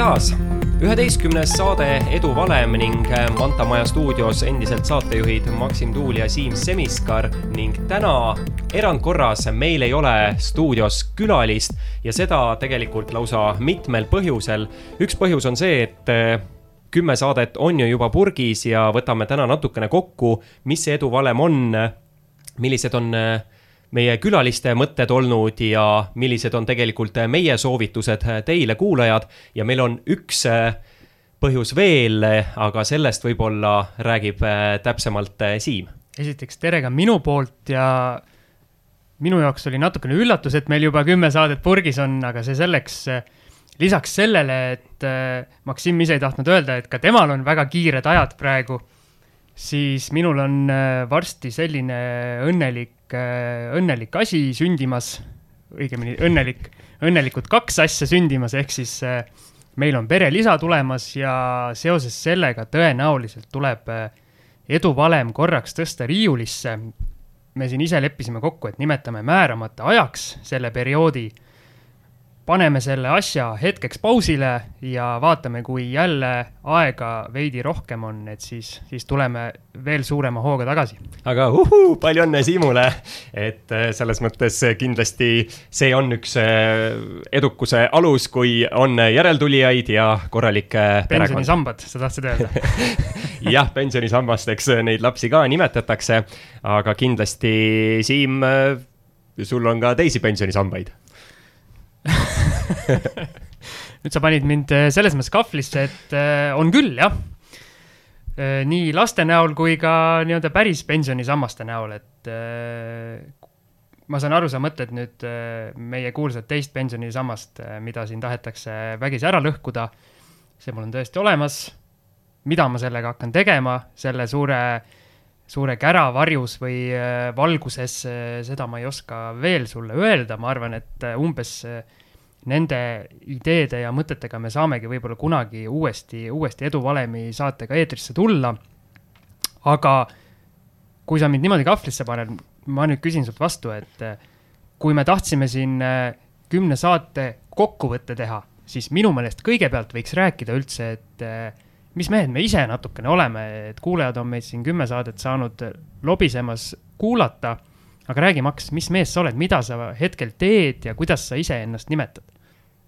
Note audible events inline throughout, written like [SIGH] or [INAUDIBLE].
taas! üheteistkümnes saade Edu valem ning Manta Maja stuudios endiselt saatejuhid Maksim Tuul ja Siim Semiskar ning täna erandkorras meil ei ole stuudios külalist ja seda tegelikult lausa mitmel põhjusel. üks põhjus on see, et kümme saadet on ju juba purgis ja võtame täna natukene kokku, mis see Edu valem on, millised on äh, meie külaliste mõtted olnud ja millised on tegelikult meie soovitused teile, kuulajad. ja meil on üks äh, põhjus veel, aga sellest võib-olla räägib äh, täpsemalt äh, Siim. esiteks tere ka minu poolt ja minu jaoks oli natukene üllatus, et meil juba kümme saadet purgis on, aga see selleks. lisaks sellele, et Maksim ise ei tahtnud öelda, et ka temal on väga kiired ajad praegu, siis minul on varsti selline õnnelik õnnelik, äh, õnnelik asi sündimas, õigemini õnnelik, õnnelikud kaks asja sündimas, ehk siis äh, meil on perelisa tulemas ja seoses sellega tõenäoliselt tuleb äh, eduvalem korraks tõsta riiulisse. me siin ise leppisime kokku, et nimetame määramata ajaks selle perioodi paneme selle asja hetkeks pausile ja vaatame, kui jälle aega veidi rohkem on, et siis, siis tuleme veel suurema hooga tagasi. aga uhuu, palju õnne Siimule, et äh, selles mõttes kindlasti see on üks äh, edukuse alus, kui on järeltulijaid ja korralik perekond. pensionisambad, sa tahtsid öelda [LAUGHS] jah, pensionisambasteks neid lapsi ka nimetatakse, aga kindlasti, Siim, äh, sul on ka teisi pensionisambaid [LAUGHS] nüüd sa panid mind äh, selles mõttes kahvlisse, et äh, on küll, jah. Äh, nii laste näol kui ka nii-öelda päris pensionisammaste näol, et ma saan aru, sa mõtled nüüd meie kuulsat teist pensionisammast, mida siin tahetakse vägisi ära lõhkuda. see mul on tõesti olemas. mida ma sellega hakkan tegema, selle suure, suure kära varjus või valguses, seda ma ei oska veel sulle öelda, ma arvan, et umbes nende ideede ja mõtetega me saamegi võib-olla kunagi uuesti, uuesti Eduvalemi saatega eetrisse tulla. aga kui sa mind niimoodi kahvlisse paned, ma nüüd küsin sult vastu, et eh, kui me tahtsime siin eh, kümne saate kokkuvõtte teha, siis minu meelest kõigepealt võiks rääkida üldse, et eh, mis mehed me ise natukene oleme, et kuulajad on meid siin kümme saadet saanud lobisemas kuulata aga räägi, Max, mis mees sa oled, mida sa hetkel teed ja kuidas sa iseennast nimetad?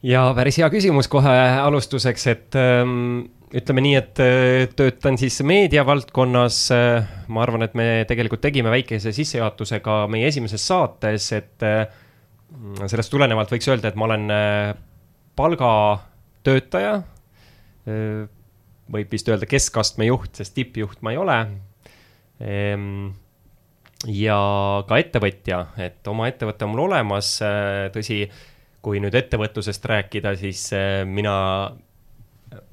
ja päris hea küsimus kohe alustuseks, et ähm, ütleme nii, et äh, töötan siis meediavaldkonnas. Äh, ma arvan, et me tegelikult tegime väikese sissejuhatuse ka meie esimeses saates, et äh, sellest tulenevalt võiks öelda, et ma olen palgatöötaja. võib vist öelda keskastme juht, sest tippjuht ma ei ole ehm, ja ka ettevõtja, et oma ettevõte on mul olemas, tõsi kui nüüd ettevõtlusest rääkida, siis äh, mina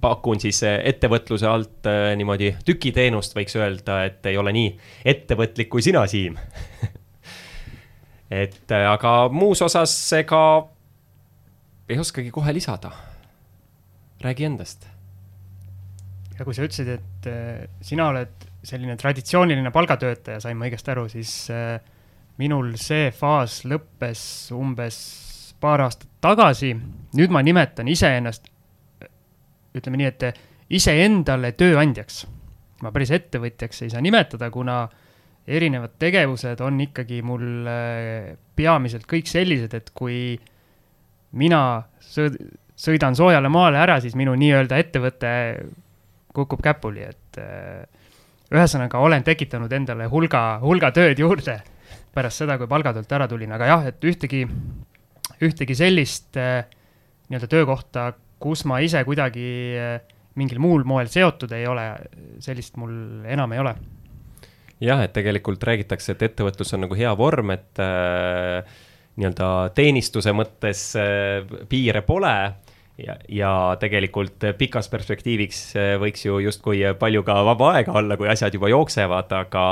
pakun siis äh, ettevõtluse alt äh, niimoodi tükiteenust, võiks öelda, et ei ole nii ettevõtlik kui sina, Siim [LAUGHS] et aga muus osas ega ei oskagi kohe lisada. räägi endast. ja kui sa ütlesid, et sina oled selline traditsiooniline palgatöötaja, sain ma õigesti aru, siis minul see faas lõppes umbes paar aastat tagasi, nüüd ma nimetan iseennast, ütleme nii, et iseendale tööandjaks. ma päris ettevõtjaks ei saa nimetada, kuna erinevad tegevused on ikkagi mul äh, peamiselt kõik sellised, et kui mina sõidan soojale maale ära, siis minu nii-öelda ettevõte kukub käpuli, et äh, ühesõnaga olen tekitanud endale hulga, hulga tööd juurde pärast seda, kui palgatöölt ära tulin, aga jah, et ühtegi ühtegi sellist äh, nii-öelda töökohta, kus ma ise kuidagi äh, mingil muul moel seotud ei ole, sellist mul enam ei ole. jah, et tegelikult räägitakse, et ettevõtlus on nagu hea vorm, et äh, nii-öelda teenistuse mõttes äh, piire pole ja, ja tegelikult pikas perspektiiviks äh, võiks ju justkui palju ka vaba aega olla, kui asjad juba jooksevad, aga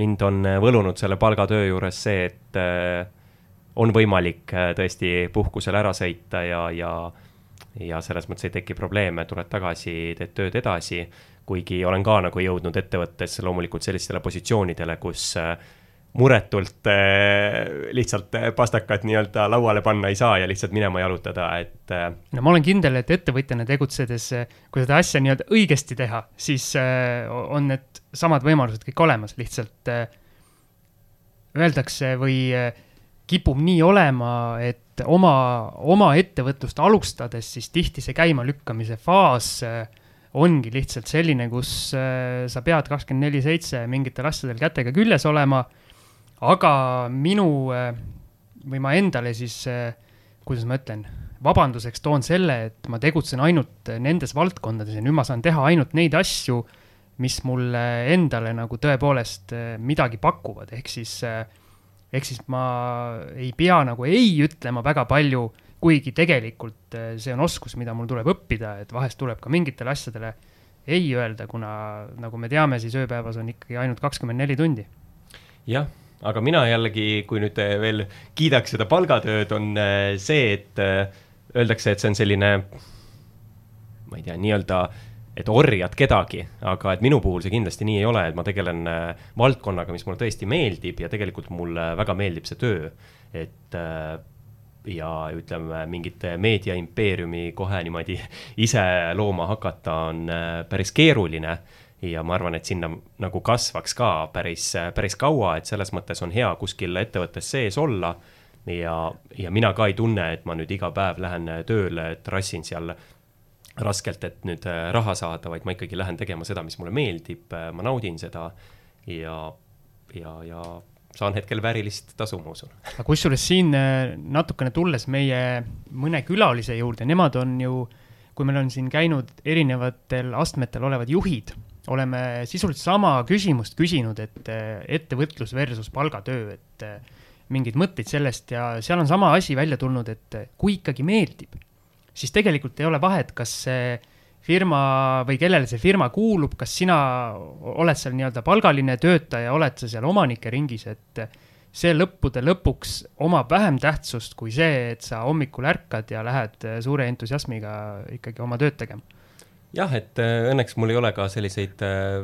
mind on võlunud selle palgatöö juures see, et äh, on võimalik äh, tõesti puhkusel ära sõita ja, ja, ja selles mõttes ei teki probleeme, tuled tagasi, teed tööd edasi. kuigi olen ka nagu jõudnud ettevõttes loomulikult sellistele positsioonidele, kus äh, muretult äh, lihtsalt pastakat nii-öelda lauale panna ei saa ja lihtsalt minema jalutada, et äh.... no ma olen kindel, et ettevõtjana tegutsedes, kui seda asja nii-öelda õigesti teha, siis on need samad võimalused kõik olemas, lihtsalt öeldakse või kipub nii olema, et oma, oma ettevõtlust alustades, siis tihti see käimalükkamise faas ongi lihtsalt selline, kus sa pead kakskümmend neli seitse mingitel asjadel kätega küljes olema aga minu või ma endale siis, kuidas ma ütlen, vabanduseks toon selle, et ma tegutsen ainult nendes valdkondades ja nüüd ma saan teha ainult neid asju, mis mulle endale nagu tõepoolest midagi pakuvad, ehk siis, ehk siis ma ei pea nagu ei ütlema väga palju, kuigi tegelikult see on oskus, mida mul tuleb õppida, et vahest tuleb ka mingitele asjadele ei öelda, kuna nagu me teame, siis ööpäevas on ikkagi ainult kakskümmend neli tundi. jah aga mina jällegi, kui nüüd veel kiidaks seda palgatööd, on äh, see, et äh, öeldakse, et see on selline, ma ei tea, nii-öelda, et orjad kedagi, aga et minu puhul see kindlasti nii ei ole, et ma tegelen valdkonnaga, mis mulle tõesti meeldib ja tegelikult mulle väga meeldib see töö. et ja ütleme, mingit meediaimpeeriumi kohe niimoodi [LAUGHS] ise looma hakata on päris keeruline ja ma arvan, et sinna nagu kasvaks ka päris, päris kaua, et selles mõttes on hea kuskil ettevõttes sees olla. ja, ja mina ka ei tunne, et ma nüüd iga päev lähen tööle, et rassin seal raskelt, et nüüd äh, raha saada, vaid ma ikkagi lähen tegema seda, mis mulle meeldib, äh, ma naudin seda ja, ja, ja saan hetkel väärilist tasu, ma usun. aga kusjuures siin äh, natukene tulles meie mõne külalise juurde, nemad on ju, kui meil on siin käinud erinevatel astmetel olevad juhid oleme sisuliselt sama küsimust küsinud, et eh, ettevõtlus versus palgatöö, et eh, mingeid mõtteid sellest ja seal on sama asi välja tulnud, et eh, kui ikkagi meeldib, siis tegelikult ei ole vahet, kas see firma või kellele see firma kuulub, kas sina oled seal nii-öelda palgaline töötaja, oled sa seal omanike ringis, et see lõppude lõpuks omab vähem tähtsust kui see, et sa hommikul ärkad ja lähed suure entusiasmiga ikkagi oma tööd tegema jah, et äh, õnneks mul ei ole ka selliseid äh,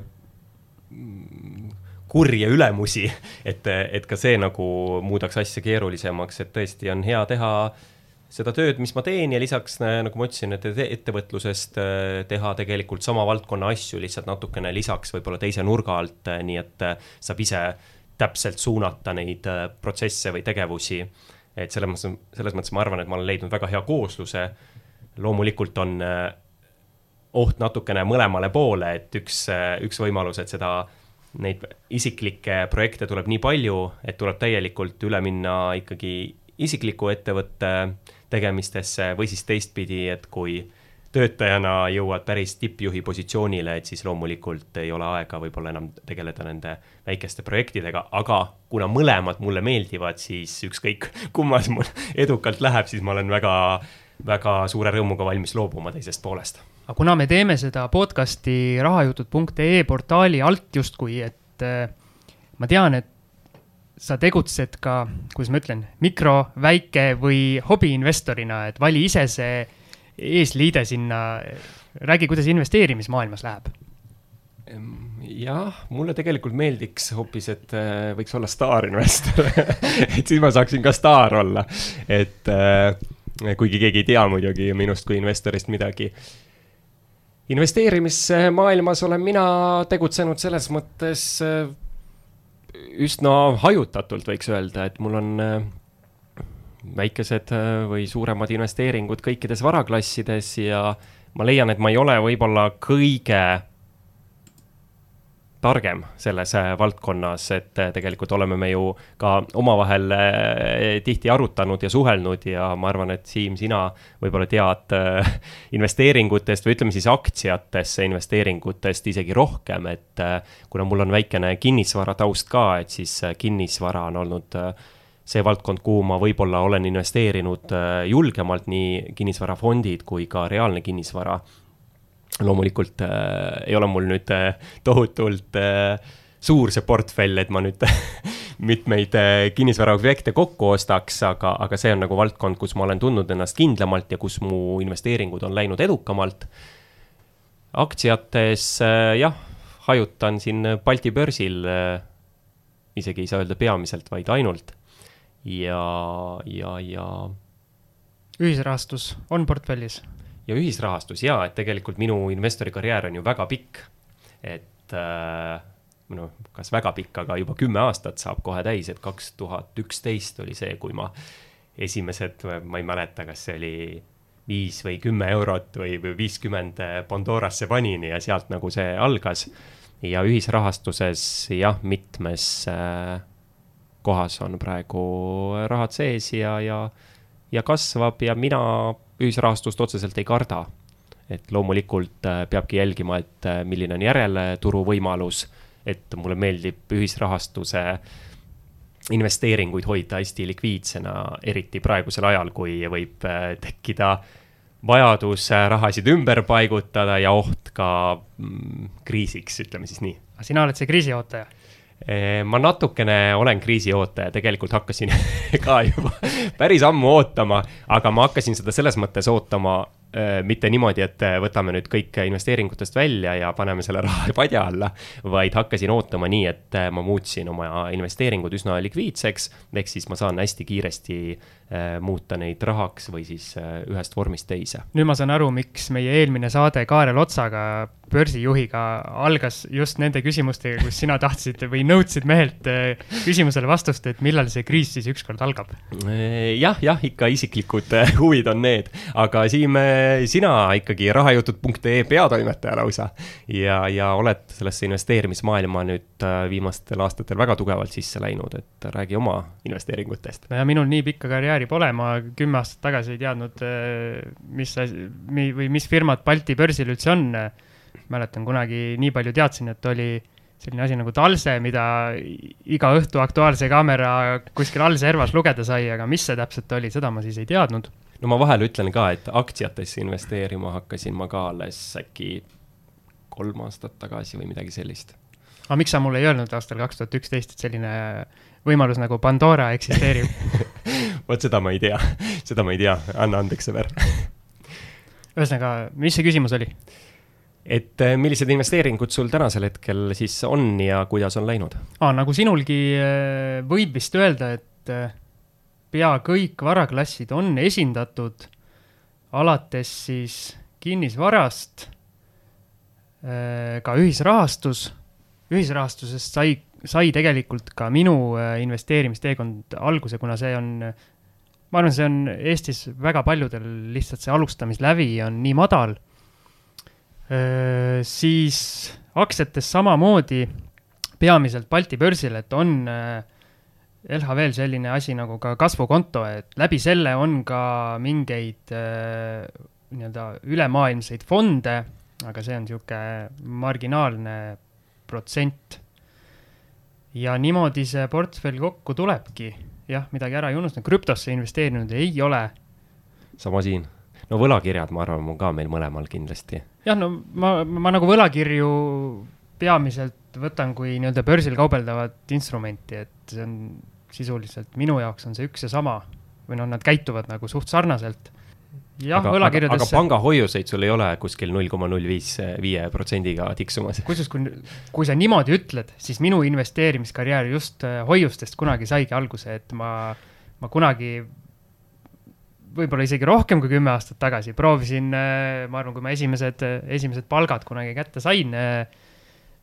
kurje ülemusi, [LAUGHS] et, et ka see nagu muudaks asja keerulisemaks, et tõesti on hea teha seda tööd, mis ma teen ja lisaks äh, nagu ma ütlesin, et ettevõtlusest teha tegelikult sama valdkonna asju lihtsalt natukene lisaks võib-olla teise nurga alt, nii et saab ise täpselt suunata neid protsesse või tegevusi. et selles mõttes, selles mõttes ma arvan, et ma olen leidnud väga hea koosluse. loomulikult on oht natukene mõlemale poole, et üks, üks võimalus, et seda, neid isiklikke projekte tuleb nii palju, et tuleb täielikult üle minna ikkagi isikliku ettevõtte tegemistesse või siis teistpidi, et kui töötajana jõuad päris tippjuhi positsioonile, et siis loomulikult ei ole aega võib-olla enam tegeleda nende väikeste projektidega, aga kuna mõlemad mulle meeldivad, siis ükskõik kummas mul edukalt läheb, siis ma olen väga, väga suure rõõmuga valmis loobuma teisest poolest aga kuna me teeme seda podcast'i rahajutud.ee portaali alt justkui, et äh, ma tean, et sa tegutsed ka, kuidas ma ütlen, mikro, väike või hobiinvestorina, et vali ise see eesliide sinna. räägi, kuidas investeerimismaailmas läheb. Jah, mulle tegelikult meeldiks hoopis, et äh, võiks olla staarinvestor. [LAUGHS] Et siis ma saaksin ka staar olla, et äh, kuigi keegi ei tea muidugi minust kui investorist midagi investeerimismaailmas olen mina tegutsenud selles mõttes äh, üsna hajutatult, võiks öelda, et mul on äh, väikesed äh, või suuremad investeeringud kõikides varaklassides ja ma leian, et ma ei ole võib-olla kõige targem selles äh, valdkonnas, et äh, tegelikult oleme me ju ka omavahel äh, tihti arutanud ja suhelnud ja ma arvan, et Siim, sina võib-olla tead investeeringutest või ütleme siis aktsiatesse investeeringutest isegi rohkem, et kuna mul on väikene kinnisvara taust ka, et siis kinnisvara on olnud see valdkond, kuhu ma võib-olla olen investeerinud julgemalt, nii kinnisvarafondid kui ka reaalne kinnisvara loomulikult äh, ei ole mul nüüd äh, tohutult äh, suur see portfell, et ma nüüd [LAUGHS] mitmeid äh, kinnisvaraobjekte kokku ostaks, aga, aga see on nagu valdkond, kus ma olen tundnud ennast kindlamalt ja kus mu investeeringud on läinud edukamalt. aktsiates äh, jah, hajutan siin Balti börsil äh, isegi ei saa öelda peamiselt, vaid ainult. ja, ja, ja. ühisrahastus on portfellis? Ja ühisrahastus jaa, et tegelikult minu investori karjäär on ju väga pikk. et äh, noh, kas väga pikk, aga juba kümme aastat saab kohe täis, et kaks tuhat üksteist oli see, kui ma esimesed, ma ei mäleta, kas see oli viis või kümme eurot või, või viiskümmend Pandorasse panin ja sealt nagu see algas. ja ühisrahastuses jah, mitmes äh, kohas on praegu rahad sees ja, ja, ja kasvab ja mina ühisrahastust otseselt ei karda. et loomulikult äh, peabki jälgima, et äh, milline on järelturu võimalus, et mulle meeldib ühisrahastuse investeeringuid hoida hästi likviidsena, eriti praegusel ajal, kui võib tekkida äh, vajadus rahasid ümber paigutada ja oht ka mm, kriisiks, ütleme siis nii. sina oled see kriisiootaja? Ma natukene olen kriisiootaja, tegelikult hakkasin [LAUGHS] ka juba päris ammu ootama, aga ma hakkasin seda selles mõttes ootama Äh, mitte niimoodi, et äh, võtame nüüd kõik investeeringutest välja ja paneme selle raha [LAUGHS] padja alla, vaid hakkasin ootama nii, et äh, ma muutsin oma investeeringud üsna likviidseks, ehk siis ma saan hästi kiiresti muuta neid rahaks või siis ühest vormist teise. nüüd ma saan aru, miks meie eelmine saade Kaarel Otsaga, börsijuhiga, algas just nende küsimustega, kus sina tahtsid või nõudsid mehelt küsimusele vastust, et millal see kriis siis ükskord algab ja,? jah, jah, ikka isiklikud huvid on need, aga Siim sina ikkagi rahajutud.ee peatoimetaja lausa ja, ja oled sellesse investeerimismaailma nüüd äh, viimastel aastatel väga tugevalt sisse läinud, et räägi oma investeeringutest. no ja minul nii pikka karjääri pole, ma kümme aastat tagasi ei teadnud, äh, mis asi või mis firmad Balti börsil üldse on. mäletan kunagi nii palju teadsin, et oli selline asi nagu Talse, mida iga õhtu Aktuaalse Kaamera kuskil all servas lugeda sai, aga mis see täpselt oli, seda ma siis ei teadnud no ma vahel ütlen ka, et aktsiatesse investeerima hakkasin ma ka alles äkki kolm aastat tagasi või midagi sellist. aga miks sa mulle ei öelnud aastal kaks tuhat üksteist, et selline võimalus nagu Pandora eksisteerib [LAUGHS] vot seda ma ei tea, seda ma ei tea, anna andeks, sõber ühesõnaga, mis see küsimus oli? et eh, millised investeeringud sul tänasel hetkel siis on ja kuidas on läinud ah,? nagu sinulgi eh, võib vist öelda, et eh, pea kõik varaklassid on esindatud, alates siis kinnisvarast, ka ühisrahastus, ühisrahastusest sai, sai tegelikult ka minu investeerimisteekond alguse, kuna see on, ma arvan, see on Eestis väga paljudel lihtsalt see alustamislävi on nii madal, siis aktsiates samamoodi, peamiselt Balti börsil, et on LHV-l selline asi nagu ka kasvukonto, et läbi selle on ka mingeid nii-öelda ülemaailmseid fonde, aga see on niisugune marginaalne protsent. ja niimoodi see portfell kokku tulebki. Jah, midagi ära ei unustanud, krüptosse investeerinud ei ole. sama siin. no võlakirjad, ma arvan, on ka meil mõlemal kindlasti. jah, no ma, ma nagu võlakirju peamiselt võtan kui nii-öelda börsil kaubeldavat instrumenti, et see on sisuliselt minu jaoks on see üks ja sama või noh, nad käituvad nagu suht sarnaselt. Jah, võlakirjadesse. aga pangahoiuseid sul ei ole kuskil null koma null viis, viie protsendiga tiksumas? kusjuures, kui, kui sa niimoodi ütled, siis minu investeerimiskarjäär just äh, hoiustest kunagi saigi alguse, et ma, ma kunagi võib-olla isegi rohkem kui kümme aastat tagasi proovisin, äh, ma arvan, kui ma esimesed, esimesed palgad kunagi kätte sain äh,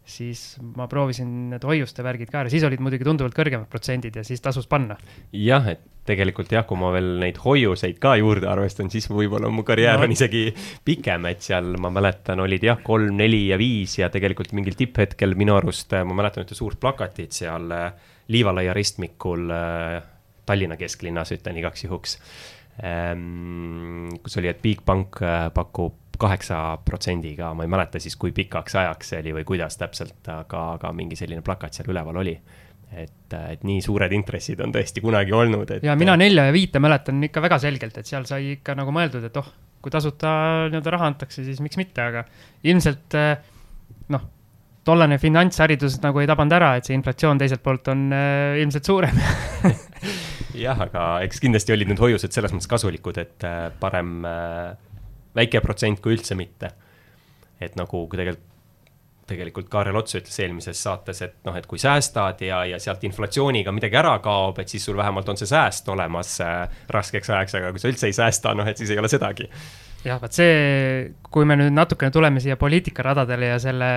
siis ma proovisin need hoiuste värgid ka ära, siis olid muidugi tunduvalt kõrgemad protsendid ja siis tasus panna. jah, et tegelikult jah, kui ma veel neid hoiuseid ka juurde arvestan, siis võib-olla mu karjäär no. on isegi pikem, et seal ma mäletan, olid jah, kolm, neli ja viis ja tegelikult mingil tipphetkel minu arust, ma mäletan ühte suurt plakatit seal äh, Liivalaia ristmikul äh, Tallinna kesklinnas, ütlen igaks juhuks ehm, kus oli, et Bigbank äh, pakub kaheksa protsendiga, ma ei mäleta siis, kui pikaks ajaks see oli või kuidas täpselt, aga, aga mingi selline plakat seal üleval oli. et, et nii suured intressid on tõesti kunagi olnud, et. ja mina nelja ja viite mäletan ikka väga selgelt, et seal sai ikka nagu mõeldud, et oh, kui tasuta nii-öelda raha antakse, siis miks mitte, aga ilmselt noh, tollane finantsharidus nagu ei tabanud ära, et see inflatsioon teiselt poolt on äh, ilmselt suurem [LAUGHS] jah, aga eks kindlasti olid need hoiused selles mõttes kasulikud, et äh, parem äh, väike protsent kui üldse mitte. et nagu tegelikult tegelikult Kaarel Ots ütles eelmises saates, et noh, et kui säästad ja, ja sealt inflatsiooniga midagi ära kaob, et siis sul vähemalt on see sääst olemas äh, raskeks ajaks, aga kui sa üldse ei säästa, noh, et siis ei ole sedagi. jah, vot see, kui me nüüd natukene tuleme siia poliitikaradadele ja selle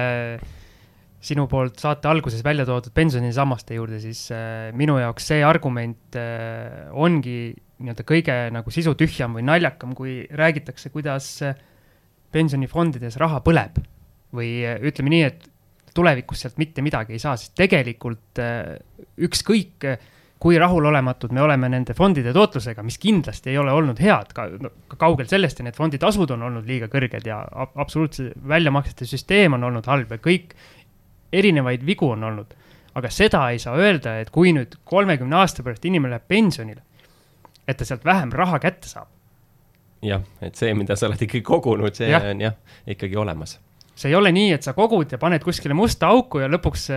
sinu poolt saate alguses välja toodud pensionisammaste juurde, siis äh, minu jaoks see argument äh, ongi nii-öelda kõige nagu sisutühjam või naljakam, kui räägitakse, kuidas pensionifondides raha põleb või äh, ütleme nii, et tulevikus sealt mitte midagi ei saa, sest tegelikult äh, ükskõik äh, kui rahulolematud me oleme nende fondide tootlusega, mis kindlasti ei ole olnud head, ka, no, ka kaugel sellest ja need fonditasud on olnud liiga kõrged ja absoluutse väljamaksete süsteem on olnud halb ja kõik erinevaid vigu on olnud. aga seda ei saa öelda, et kui nüüd kolmekümne aasta pärast inimene läheb pensionile, et ta sealt vähem raha kätte saab. jah, et see, mida sa oled ikkagi kogunud, see ja. on jah, ikkagi olemas see ei ole nii, et sa kogud ja paned kuskile musta auku ja lõpuks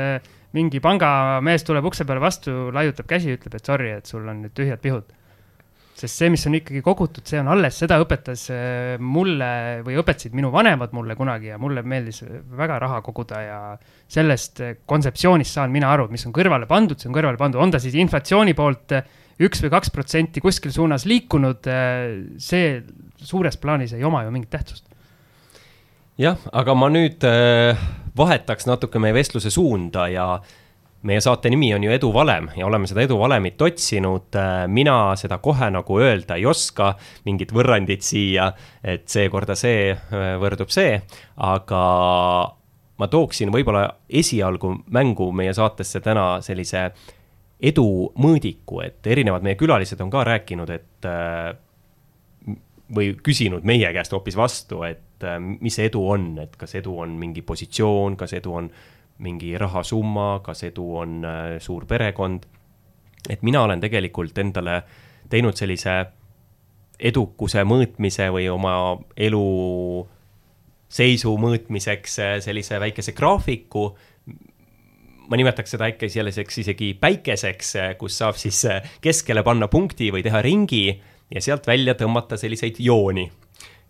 mingi pangamees tuleb ukse peale vastu, laiutab käsi, ütleb, et sorry, et sul on nüüd tühjad pihud. sest see, mis on ikkagi kogutud, see on alles, seda õpetas äh, mulle või õpetasid minu vanemad mulle kunagi ja mulle meeldis väga raha koguda ja sellest kontseptsioonist saan mina aru, mis on kõrvale pandud, see on kõrvale pandud, on ta siis inflatsiooni poolt üks või kaks protsenti kuskil suunas liikunud, äh, see suures plaanis ei oma ju mingit tähtsust jah, aga ma nüüd äh, vahetaks natuke meie vestluse suunda ja meie saate nimi on ju Eduvalem ja oleme seda eduvalemit otsinud. Äh, mina seda kohe nagu öelda ei oska, mingit võrrandit siia, et seekorda see võrdub see, aga ma tooksin võib-olla esialgu mängu meie saatesse täna sellise edu mõõdiku, et erinevad meie külalised on ka rääkinud, et või küsinud meie käest hoopis vastu, et äh, mis see edu on, et kas edu on mingi positsioon, kas edu on mingi rahasumma, kas edu on äh, suur perekond. et mina olen tegelikult endale teinud sellise edukuse mõõtmise või oma elu seisu mõõtmiseks äh, sellise väikese graafiku. Ma nimetaks seda äkki selliseks isegi päikeseks, kus saab siis keskele panna punkti või teha ringi ja sealt välja tõmmata selliseid jooni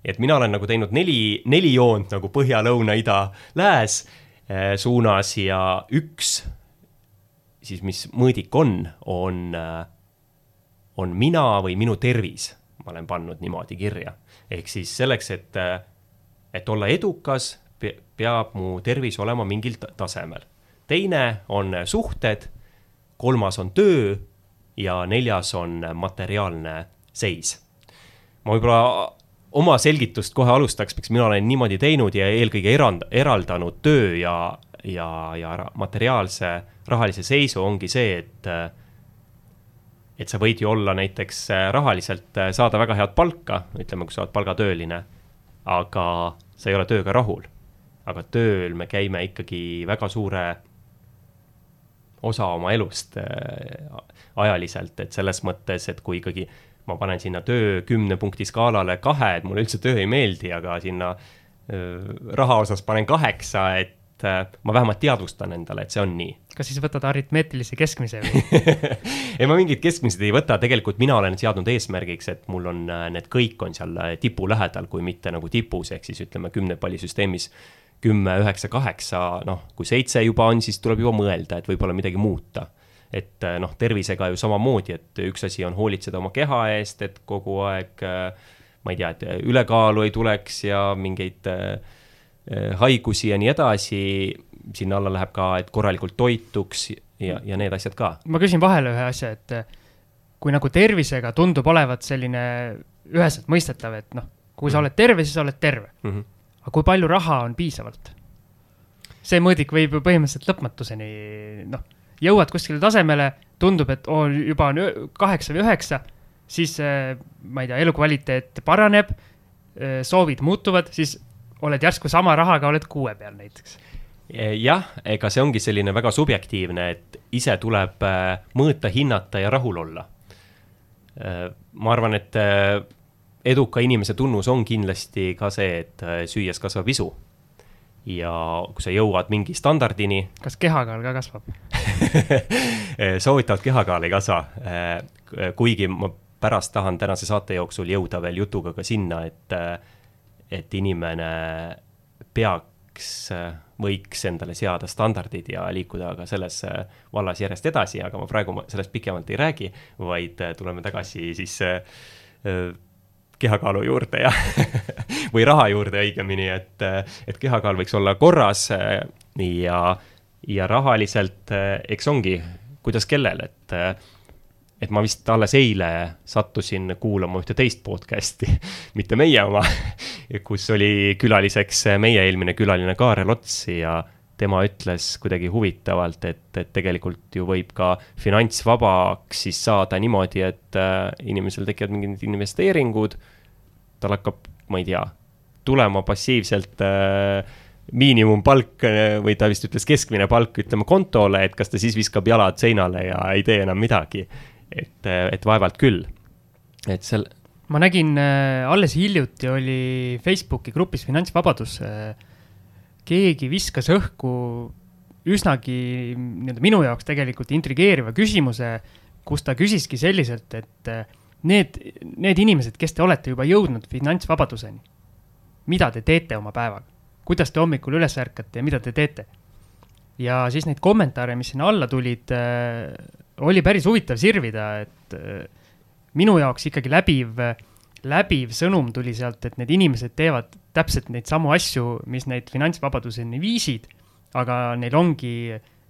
et mina olen nagu teinud neli, neli joont nagu põhja, lõuna, ida, lääs äh, suunas ja üks siis, mis mõõdik on, on, äh, on mina või minu tervis. ma olen pannud niimoodi kirja. ehk siis selleks, et, äh, et olla edukas, peab mu tervis olema mingil tasemel. Teine on suhted, kolmas on töö ja neljas on materiaalne seis. ma võib-olla oma selgitust kohe alustaks, miks mina olen niimoodi teinud ja eelkõige erand, eraldanud töö ja, ja, ja materiaalse rahalise seisu ongi see, et et sa võid ju olla näiteks rahaliselt, saada väga head palka, ütleme, kui sa oled palgatööline, aga sa ei ole tööga rahul. aga tööl me käime ikkagi väga suure osa oma elust äh, ajaliselt, et selles mõttes, et kui ikkagi ma panen sinna töö kümne punkti skaalale kahe, et mulle üldse töö ei meeldi, aga sinna raha osas panen kaheksa, et ma vähemalt teadvustan endale, et see on nii. kas siis võtad aritmeetilise keskmise või [LAUGHS] ei, ma mingit keskmiseid ei võta, tegelikult mina olen seadnud eesmärgiks, et mul on, need kõik on seal tipu lähedal, kui mitte nagu tipus, ehk siis ütleme kümnepallisüsteemis kümme, üheksa, kaheksa, noh, kui seitse juba on, siis tuleb juba mõelda, et võib-olla midagi muuta et äh, noh, tervisega ju samamoodi, et üks asi on hoolitseda oma keha eest, et kogu aeg äh, ma ei tea, et ülekaalu ei tuleks ja mingeid äh, haigusi ja nii edasi, sinna alla läheb ka, et korralikult toituks ja, ja need asjad ka. ma küsin vahele ühe asja, et kui nagu tervisega tundub olevat selline üheselt mõistetav, et noh, kui sa mhm. oled terve, siis sa oled terve mm. -hmm. Aga kui palju raha on piisavalt? see mõõdik võib ju põhimõtteliselt lõpmatuseni, noh jõuad kuskile tasemele, tundub, et oo, juba on kaheksa või üheksa, siis äh, ma ei tea, elukvaliteet paraneb, äh, soovid muutuvad, siis oled järsku sama rahaga, oled kuue peal näiteks e, jah, ega see ongi selline väga subjektiivne, et ise tuleb äh, mõõta, hinnata ja rahul olla. ma arvan, et eduka inimese tunnus on kindlasti ka see, et süües kasvab isu ja kui sa jõuad mingi standardini. [LAUGHS] kas kehakaal ka kasvab [LAUGHS] soovitavalt kehakaal ei kasva. Äh, kuigi ma pärast tahan tänase saate jooksul jõuda veel jutuga ka sinna, et, äh, et inimene peaks võiks, endale seada standardid ja liikuda ka selles vallas järjest edasi, aga ma praegu sellest pikemalt ei räägi, vaid tuleme tagasi siis kehakaalu juurde ja [LAUGHS] või raha juurde õigemini, et, et kehakaal võiks olla korras ja, ja rahaliselt eks ongi, kuidas kellel, et et ma vist alles eile sattusin kuulama ühte teist podcast'i, [LAUGHS] mitte meie oma, [LAUGHS] kus oli külaliseks meie eelmine külaline Kaarel Ots ja tema ütles kuidagi huvitavalt, et, et tegelikult ju võib ka finantsvabaks siis saada niimoodi, et äh, inimesel tekivad mingid investeeringud, tal hakkab, ma ei tea, tulema passiivselt äh, miinimumpalk äh, või ta vist ütles keskmine palk, ütleme kontole, et kas ta siis viskab jalad seinale ja ei tee enam midagi et, et vaevalt küll, et seal. ma nägin äh, alles hiljuti oli Facebooki grupis Finantsvabadus äh,. Keegi viskas õhku üsnagi nii-öelda minu jaoks tegelikult intrigeeriva küsimuse, kus ta küsiski selliselt, et äh, need, need inimesed, kes te olete juba jõudnud finantsvabaduseni, mida te teete oma päevaga? kuidas te hommikul üles ärkate ja mida te teete? ja siis neid kommentaare, mis sinna alla tulid äh,, oli päris huvitav sirvida, et äh, minu jaoks ikkagi läbiv, läbiv sõnum tuli sealt, et need inimesed teevad täpselt neid samu asju, mis neid finantsvabaduseni viisid, aga neil ongi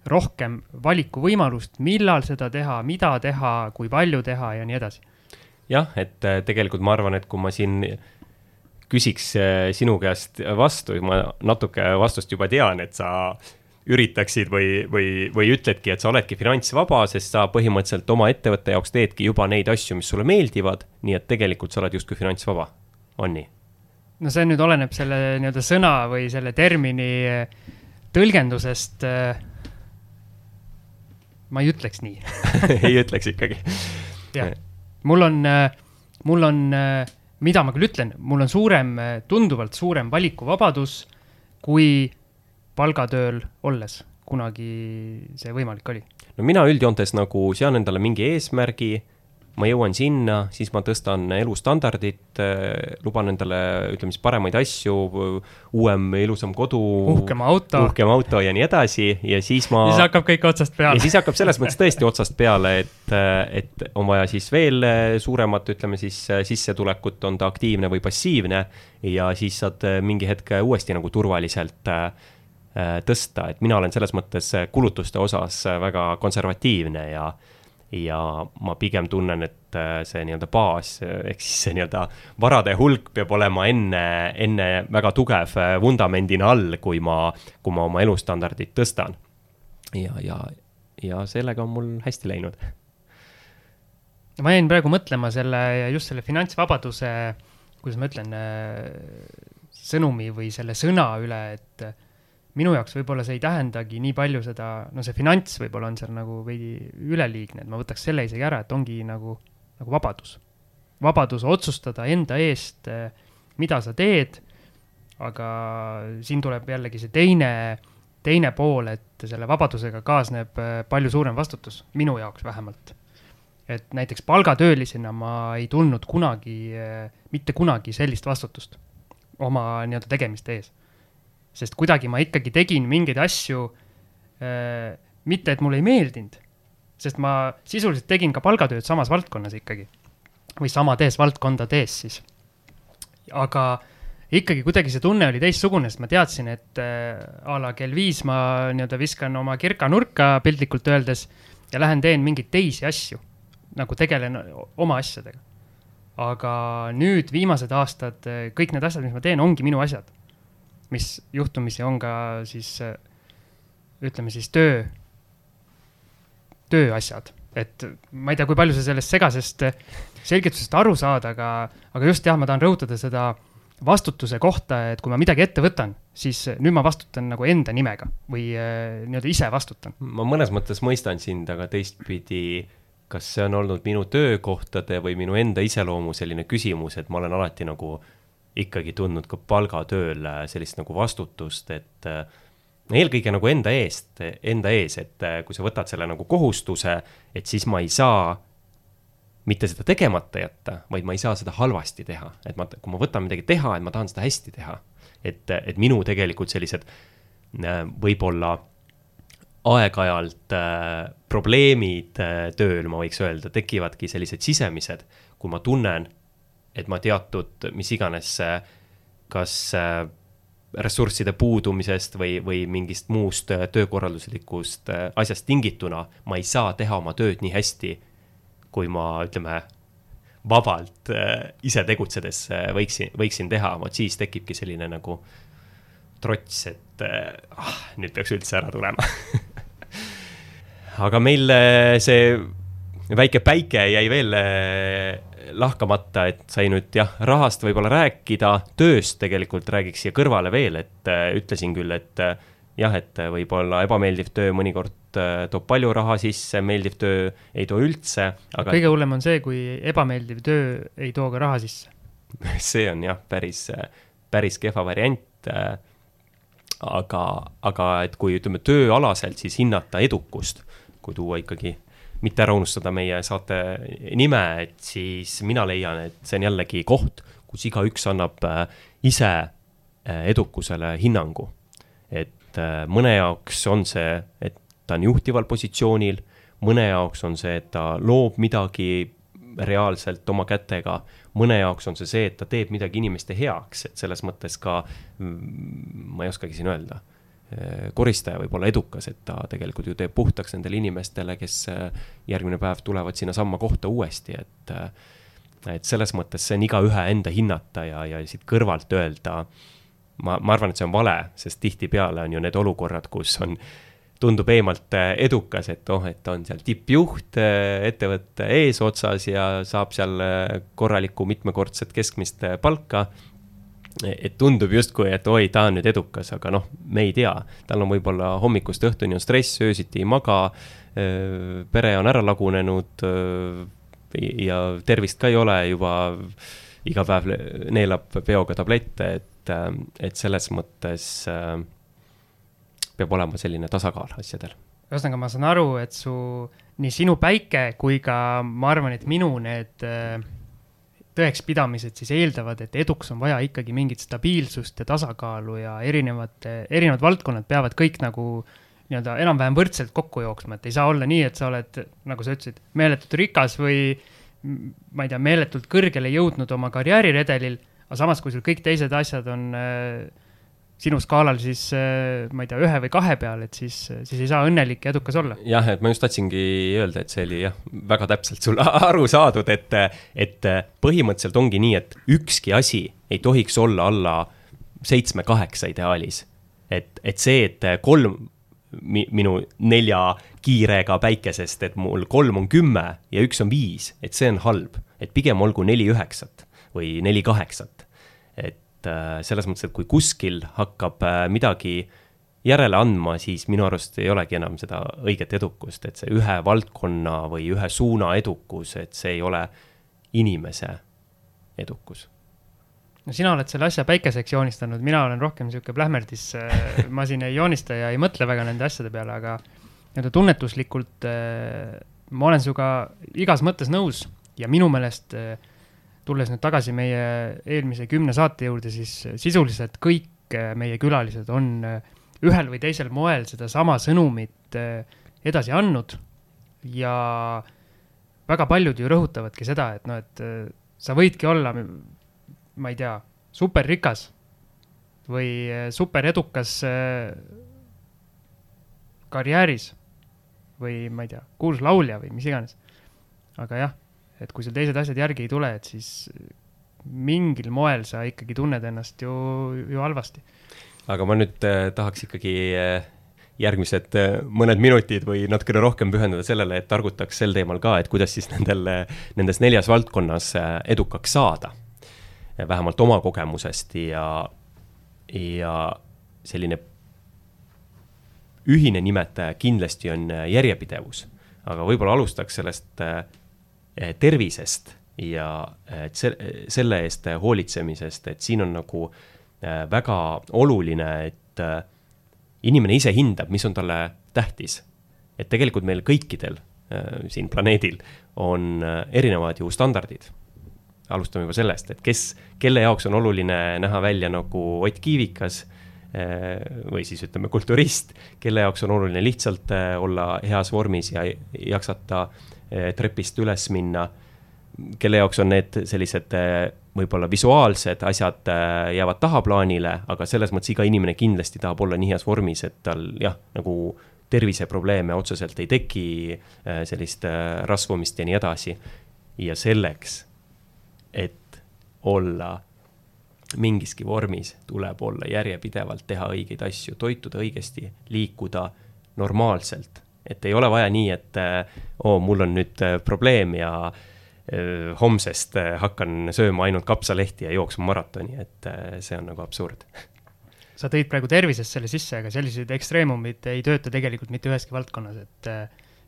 rohkem valikuvõimalust, millal seda teha, mida teha, kui palju teha ja nii edasi. jah, et äh, tegelikult ma arvan, et kui ma siin küsiks äh, sinu käest vastu, ma natuke vastust juba tean, et sa üritaksid või, või, või ütledki, et sa oledki finantsvaba, sest sa põhimõtteliselt oma ettevõtte jaoks teedki juba neid asju, mis sulle meeldivad, nii et tegelikult sa oled justkui finantsvaba, on nii? no see nüüd oleneb selle nii-öelda sõna või selle termini tõlgendusest. ma ei ütleks nii [LAUGHS] ei ütleks ikkagi jah, mul on, mul on, mida ma küll ütlen, mul on suurem, tunduvalt suurem valikuvabadus kui palgatööl olles kunagi see võimalik oli? no mina üldjoontes nagu sean endale mingi eesmärgi, ma jõuan sinna, siis ma tõstan elustandardit, eh, luban endale, ütleme siis paremaid asju, uuem ilusam kodu. uhkem auto. uhkem auto ja nii edasi ja siis ma. siis hakkab kõik otsast peale. ja siis hakkab selles mõttes tõesti otsast peale, et, et on vaja siis veel suuremat, ütleme siis sissetulekut, on ta aktiivne või passiivne. ja siis saad mingi hetk uuesti nagu turvaliselt Äh, tõsta, et mina olen selles mõttes äh, kulutuste osas äh, väga konservatiivne ja, ja ma pigem tunnen, et see nii-öelda baas ehk siis see nii-öelda varade hulk peab olema enne, enne väga tugev vundamendina all, kui ma, kui ma oma elustandardit tõstan. ja, ja, ja sellega on mul hästi läinud. ma jäin praegu mõtlema selle, just selle finantsvabaduse, kuidas ma ütlen, sõnumi või selle sõna üle, et minu jaoks võib-olla see ei tähendagi nii palju seda, no see finants võib-olla on seal nagu veidi üleliigne, et ma võtaks selle isegi ära, et ongi nagu, nagu vabadus. vabadus otsustada enda eest, mida sa teed, aga siin tuleb jällegi see teine, teine pool, et selle vabadusega kaasneb palju suurem vastutus, minu jaoks vähemalt. et näiteks palgatöölisena ma ei tundnud kunagi, mitte kunagi sellist vastutust oma nii-öelda tegemiste ees sest kuidagi ma ikkagi tegin mingeid asju äh,, mitte et mulle ei meeldinud, sest ma sisuliselt tegin ka palgatööd samas valdkonnas ikkagi või samades valdkondades siis. aga ikkagi kuidagi see tunne oli teistsugune, sest ma teadsin, et äh, a la kell viis ma nii-öelda viskan oma kirka nurka piltlikult öeldes ja lähen teen mingeid teisi asju, nagu tegelen oma asjadega. aga nüüd viimased aastad kõik need asjad, mis ma teen, ongi minu asjad mis juhtumisi on ka siis ütleme siis töö, tööasjad, et ma ei tea, kui palju sa sellest segasest selgitusest aru saad, aga, aga just jah, ma tahan rõhutada seda vastutuse kohta, et kui ma midagi ette võtan, siis nüüd ma vastutan nagu enda nimega või äh, nii-öelda ise vastutan. ma mõnes mõttes mõistan sind, aga teistpidi, kas see on olnud minu töökohtade või minu enda iseloomu selline küsimus, et ma olen alati nagu ikkagi tundnud ka palgatööl äh, sellist nagu vastutust, et äh, eelkõige nagu enda eest, enda ees, et äh, kui sa võtad selle nagu kohustuse, et siis ma ei saa mitte seda tegemata jätta, vaid ma ei saa seda halvasti teha, et ma, kui ma võtan midagi teha, et ma tahan seda hästi teha. et, et minu tegelikult sellised võib-olla aeg-ajalt äh, probleemid äh, tööl, ma võiks öelda, tekivadki sellised sisemised, kui ma tunnen, et ma teatud, mis iganes äh, kas äh, ressursside puudumisest või, või mingist muust äh, töökorralduslikust asjast tingituna ma ei saa teha oma tööd nii hästi, kui ma, ütleme, vabalt ise tegutsedes võiksin, võiksin teha, vot siis tekibki selline nagu trots, et ah, nüüd peaks üldse ära tulema. [LAUGHS] Aga meil see väike päike jäi veel lahkamata, et sai nüüd jah, rahast võib-olla rääkida, tööst tegelikult räägiks siia kõrvale veel, et äh, ütlesin küll, et äh, jah, et võib-olla ebameeldiv töö mõnikord äh, toob palju raha sisse, meeldiv töö ei too üldse, aga. kõige hullem on see, kui ebameeldiv töö ei too ka raha sisse [LAUGHS] see on jah, päris, päris kehva variant. aga, aga et kui ütleme tööalaselt siis hinnata edukust, kui tuua ikkagi mitte ära unustada meie saate nime, et siis mina leian, et see on jällegi koht, kus igaüks annab äh, ise äh, edukusele hinnangu. et äh, mõne jaoks on see, et ta on juhtival positsioonil, mõne jaoks on see, et ta loob midagi reaalselt oma kätega, mõne jaoks on see see, et ta teeb midagi inimeste heaks, et selles mõttes ka, mm, ma ei oskagi siin öelda koristaja võib olla edukas, et ta tegelikult ju teeb puhtaks nendele inimestele, kes eh, järgmine päev tulevad sinnasamma kohta uuesti, et eh, et selles mõttes see on igaühe enda hinnata ja, ja siit kõrvalt öelda, ma, ma arvan, et see on vale, sest tihtipeale on ju need olukorrad, kus on, tundub eemalt edukas, et oh, et on seal tippjuht ettevõtte eesotsas ja saab seal korralikku mitmekordset keskmist palka et tundub justkui, et oi, ta on nüüd edukas, aga noh, me ei tea. tal on võib-olla hommikust õhtuni on stress, öösiti ei maga, pere on ära lagunenud ja tervist ka ei ole juba, iga päev neelab peoga tablette, et, et selles mõttes peab olema selline tasakaal asjadel. ühesõnaga, ma saan aru, et su, nii sinu päike kui ka ma arvan, et minu need äh, tõekspidamised siis eeldavad, et eduks on vaja ikkagi mingit stabiilsust ja tasakaalu ja erinevate, erinevad valdkonnad peavad kõik nagu nii-öelda enam-vähem võrdselt kokku jooksma, et ei saa olla nii, et sa oled, nagu sa ütlesid, meeletult rikas või ma ei tea, meeletult kõrgele jõudnud oma karjääriredelil, aga samas, kui sul kõik teised asjad on äh, sinu skaalal siis äh, ma ei tea, ühe või kahe peal, et siis, siis ei saa õnnelik ja edukas olla. jah, et ma just tahtsingi öelda, et see oli jah, väga täpselt sul [LAUGHS] aru saadud, et, et põhimõtteliselt ongi nii, et ükski asi ei tohiks olla alla seitsme-kaheksa ideaalis. et, et see, et kolm mi, minu nelja kiirega päikesest, et mul kolm on kümme ja üks on viis, et see on halb, et pigem olgu neli üheksat või neli kaheksat. et et äh, selles mõttes, et kui kuskil hakkab äh, midagi järele andma, siis minu arust ei olegi enam seda õiget edukust, et see ühe valdkonna või ühe suuna edukus, et see ei ole inimese edukus. no sina oled selle asja päikeseks joonistanud, mina olen rohkem niisugune plähmerdis, äh, ma siin ei joonista ja ei mõtle väga nende asjade peale, aga nii-öelda tunnetuslikult ma olen sinuga igas mõttes nõus ja minu meelest äh, tulles nüüd tagasi meie eelmise kümne saate juurde, siis sisuliselt kõik äh, meie külalised on äh, ühel või teisel moel sedasama sõnumit äh, edasi andnud ja väga paljud ju rõhutavadki seda, et noh, et sa võidki olla, ma ei tea, superrikas või superedukas karjääris või ma ei tea, kuulus laulja või mis iganes. aga jah et kui sul teised asjad järgi ei tule, et siis mingil moel sa ikkagi tunned ennast ju, ju halvasti. aga ma nüüd äh, tahaks ikkagi äh, järgmised äh, mõned minutid või natukene rohkem pühendada sellele, et targutaks sel teemal ka, et kuidas siis nendel, nendes neljas valdkonnas äh, edukaks saada. vähemalt oma kogemusest ja, ja selline ühine nimetaja kindlasti on äh, järjepidevus. aga võib-olla alustaks sellest äh, tervisest ja eh, selle eest hoolitsemisest, et siin on nagu eh, väga oluline, et inimene ise hindab, mis on talle tähtis. et tegelikult meil kõikidel siin planeedil on erinevad ju standardid. alustame juba sellest, et kes, kelle jaoks on oluline näha välja nagu Ott Kiivikas äh, või siis ütleme, kulturist, kelle jaoks on oluline lihtsalt äh, olla heas vormis ja jaksata trepist üles minna, kelle jaoks on need sellised võib-olla visuaalsed asjad jäävad tahaplaanile, aga selles mõttes iga inimene kindlasti tahab olla nii heas vormis, et tal jah, nagu terviseprobleeme otseselt ei teki, sellist rasvumist ja nii edasi. ja selleks et olla mingiski vormis, tuleb olla järjepidevalt, teha õigeid asju, toituda õigesti, liikuda normaalselt. Et ei ole vaja nii, et oo oh,, mul on nüüd äh, probleem ja öö, äh, homsest äh, hakkan sööma ainult kapsalehti ja jooksma maratoni, et see on nagu absurd. Sa tõid praegu tervisest selle sisse, aga sellised ekstreemumid ei tööta tegelikult mitte üheski valdkonnas, et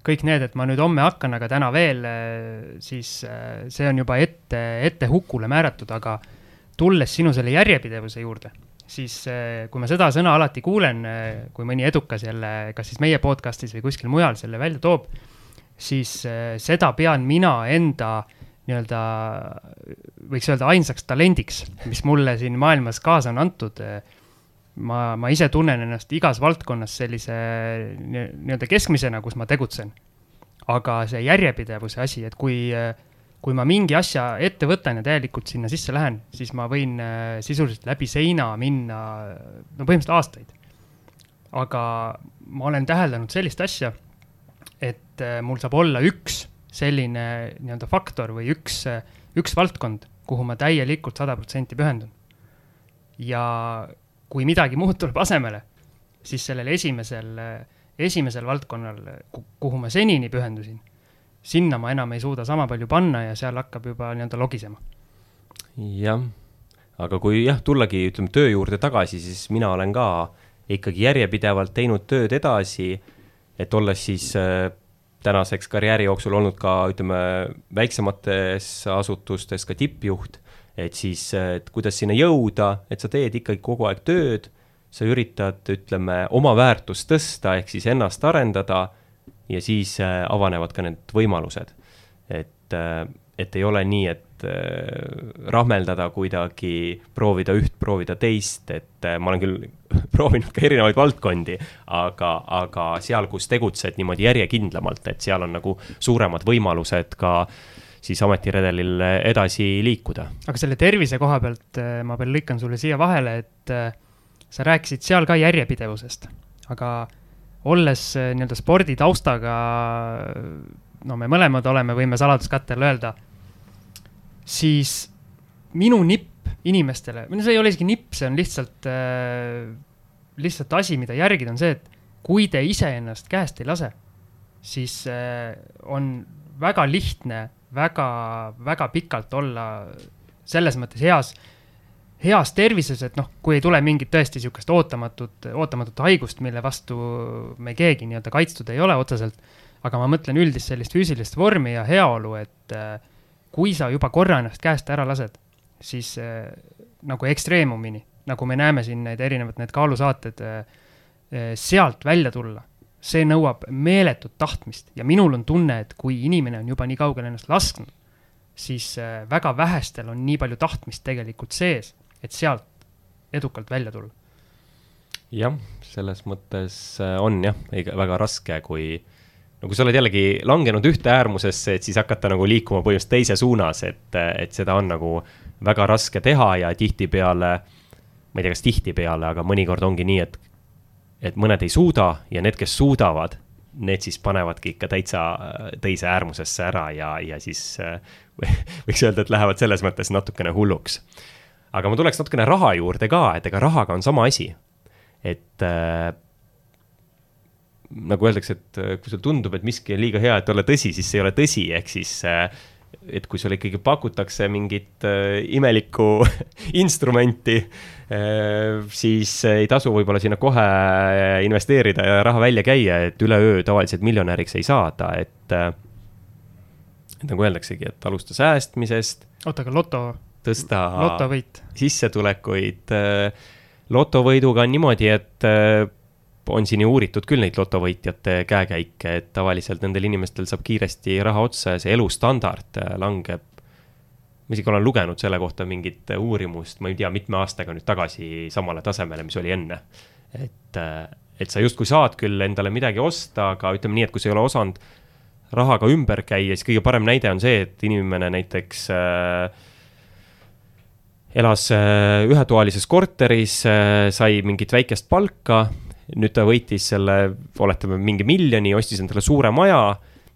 kõik need, et ma nüüd homme hakkan, aga täna veel, siis see on juba ette, ette hukule määratud, aga tulles sinu selle järjepidevuse juurde, siis äh, kui ma seda sõna alati kuulen, äh, kui mõni edukas jälle, kas siis meie podcast'is või kuskil mujal selle välja toob, siis seda pean mina enda nii-öelda, võiks öelda ainsaks talendiks, mis mulle siin maailmas kaasa on antud ma, ma ise tunnen ennast igas valdkonnas sellise nii-öelda keskmisena, kus ma tegutsen. aga see järjepidevuse asi, et kui, kui ma mingi asja ette võtan ja täielikult sinna sisse lähen, siis ma võin äh, sisuliselt läbi seina minna no põhimõtteliselt aastaid. aga ma olen täheldanud sellist asja, et äh, mul saab olla üks selline nii-öelda faktor või üks, üks valdkond, kuhu ma täielikult sada protsenti pühendun. ja kui midagi muud tuleb asemele, siis sellel esimesel, esimesel valdkonnal, kuhu ma senini pühendusin, sinna ma enam ei suuda sama palju panna ja seal hakkab juba nii-öelda logisema. jah, aga kui jah, tullagi, ütleme, töö juurde tagasi, siis mina olen ka ikkagi järjepidevalt teinud tööd edasi, et olles siis äh, tänaseks karjääri jooksul olnud ka, ütleme, väiksemates asutustes ka tippjuht et siis, et kuidas sinna jõuda, et sa teed ikkagi kogu aeg tööd, sa üritad, ütleme, oma väärtust tõsta, ehk siis ennast arendada ja siis äh, avanevad ka need võimalused. et, äh, et ei ole nii, et äh, rahmeldada kuidagi, proovida üht, proovida teist, et ma olen küll [LAUGHS] proovinud ka erinevaid valdkondi, aga, aga seal, kus tegutsed niimoodi järjekindlamalt, et seal on nagu suuremad võimalused ka siis ametiredelil edasi liikuda. aga selle tervise koha pealt ma veel lõikan sulle siia vahele, et sa rääkisid seal ka järjepidevusest, aga olles äh, nii-öelda sporditaustaga, no me mõlemad oleme, võime saladuskatte all öelda, siis minu nipp inimestele, või no see ei ole isegi nipp, see on lihtsalt äh,, lihtsalt asi, mida järgida, on see, et kui te iseennast käest ei lase, siis äh, on väga lihtne väga, väga pikalt olla selles mõttes heas, heas tervises, et noh, kui ei tule mingit tõesti niisugust ootamatut, ootamatut haigust, mille vastu me keegi nii-öelda kaitstud ei ole otseselt, aga ma mõtlen üldist sellist füüsilist vormi ja heaolu, et äh, kui sa juba korra ennast käest ära lased, siis äh, nagu ekstreemumini, nagu me näeme siin need erinevad, need kaalusaated, äh, sealt välja tulla see nõuab meeletut tahtmist. Ja minul on tunne, et kui inimene on juba nii kaugele ennast lasknud, siis väga vähestel on nii palju tahtmist tegelikult sees, et sealt edukalt välja tulla. jah, selles mõttes äh, on jah, väga raske, kui no kui sa oled jällegi langenud ühte äärmusesse, et siis hakata nagu liikuma põhimõtteliselt teise suunas, et, et seda on nagu väga raske teha ja tihtipeale, ma ei tea, kas tihtipeale, aga mõnikord ongi nii, et et mõned ei suuda ja need, kes suudavad, need siis panevadki ikka täitsa äh, teise äärmusesse ära ja, ja siis äh, [LAUGHS] võiks öelda, et lähevad selles mõttes natukene hulluks. Aga ma tuleks natukene raha juurde ka, et ega rahaga on sama asi. et äh, nagu öeldakse, et äh, kui sulle tundub, et miski on liiga hea, et olla tõsi, siis see ei ole tõsi, ehk siis äh, et kui sulle ikkagi pakutakse mingit äh, imelikku [LAUGHS] instrumenti äh,, siis ei tasu võib-olla sinna kohe investeerida ja raha välja käia, et üleöö tavaliselt miljonäriks ei saada, et äh,. nagu öeldaksegi, et alusta säästmisest. oota, aga loto, tõsta lotovõit. sissetulekuid äh,. lotovõiduga on niimoodi, et äh, on siin ju uuritud küll neid lotovõitjate käekäike, et tavaliselt nendel inimestel saab kiiresti raha otsa ja see elustandard äh, langeb ma isegi olen lugenud selle kohta mingit uurimust, ma ei tea, mitme aastaga nüüd tagasi samale tasemele, mis oli enne. et, et sa justkui saad küll endale midagi osta, aga ütleme nii, et kui sa ei ole osanud rahaga ümber käia, siis kõige parem näide on see, et inimene näiteks äh, elas äh, ühetoalises korteris äh,, sai mingit väikest palka, nüüd ta võitis selle, oletame, mingi miljoni, ostis endale suure maja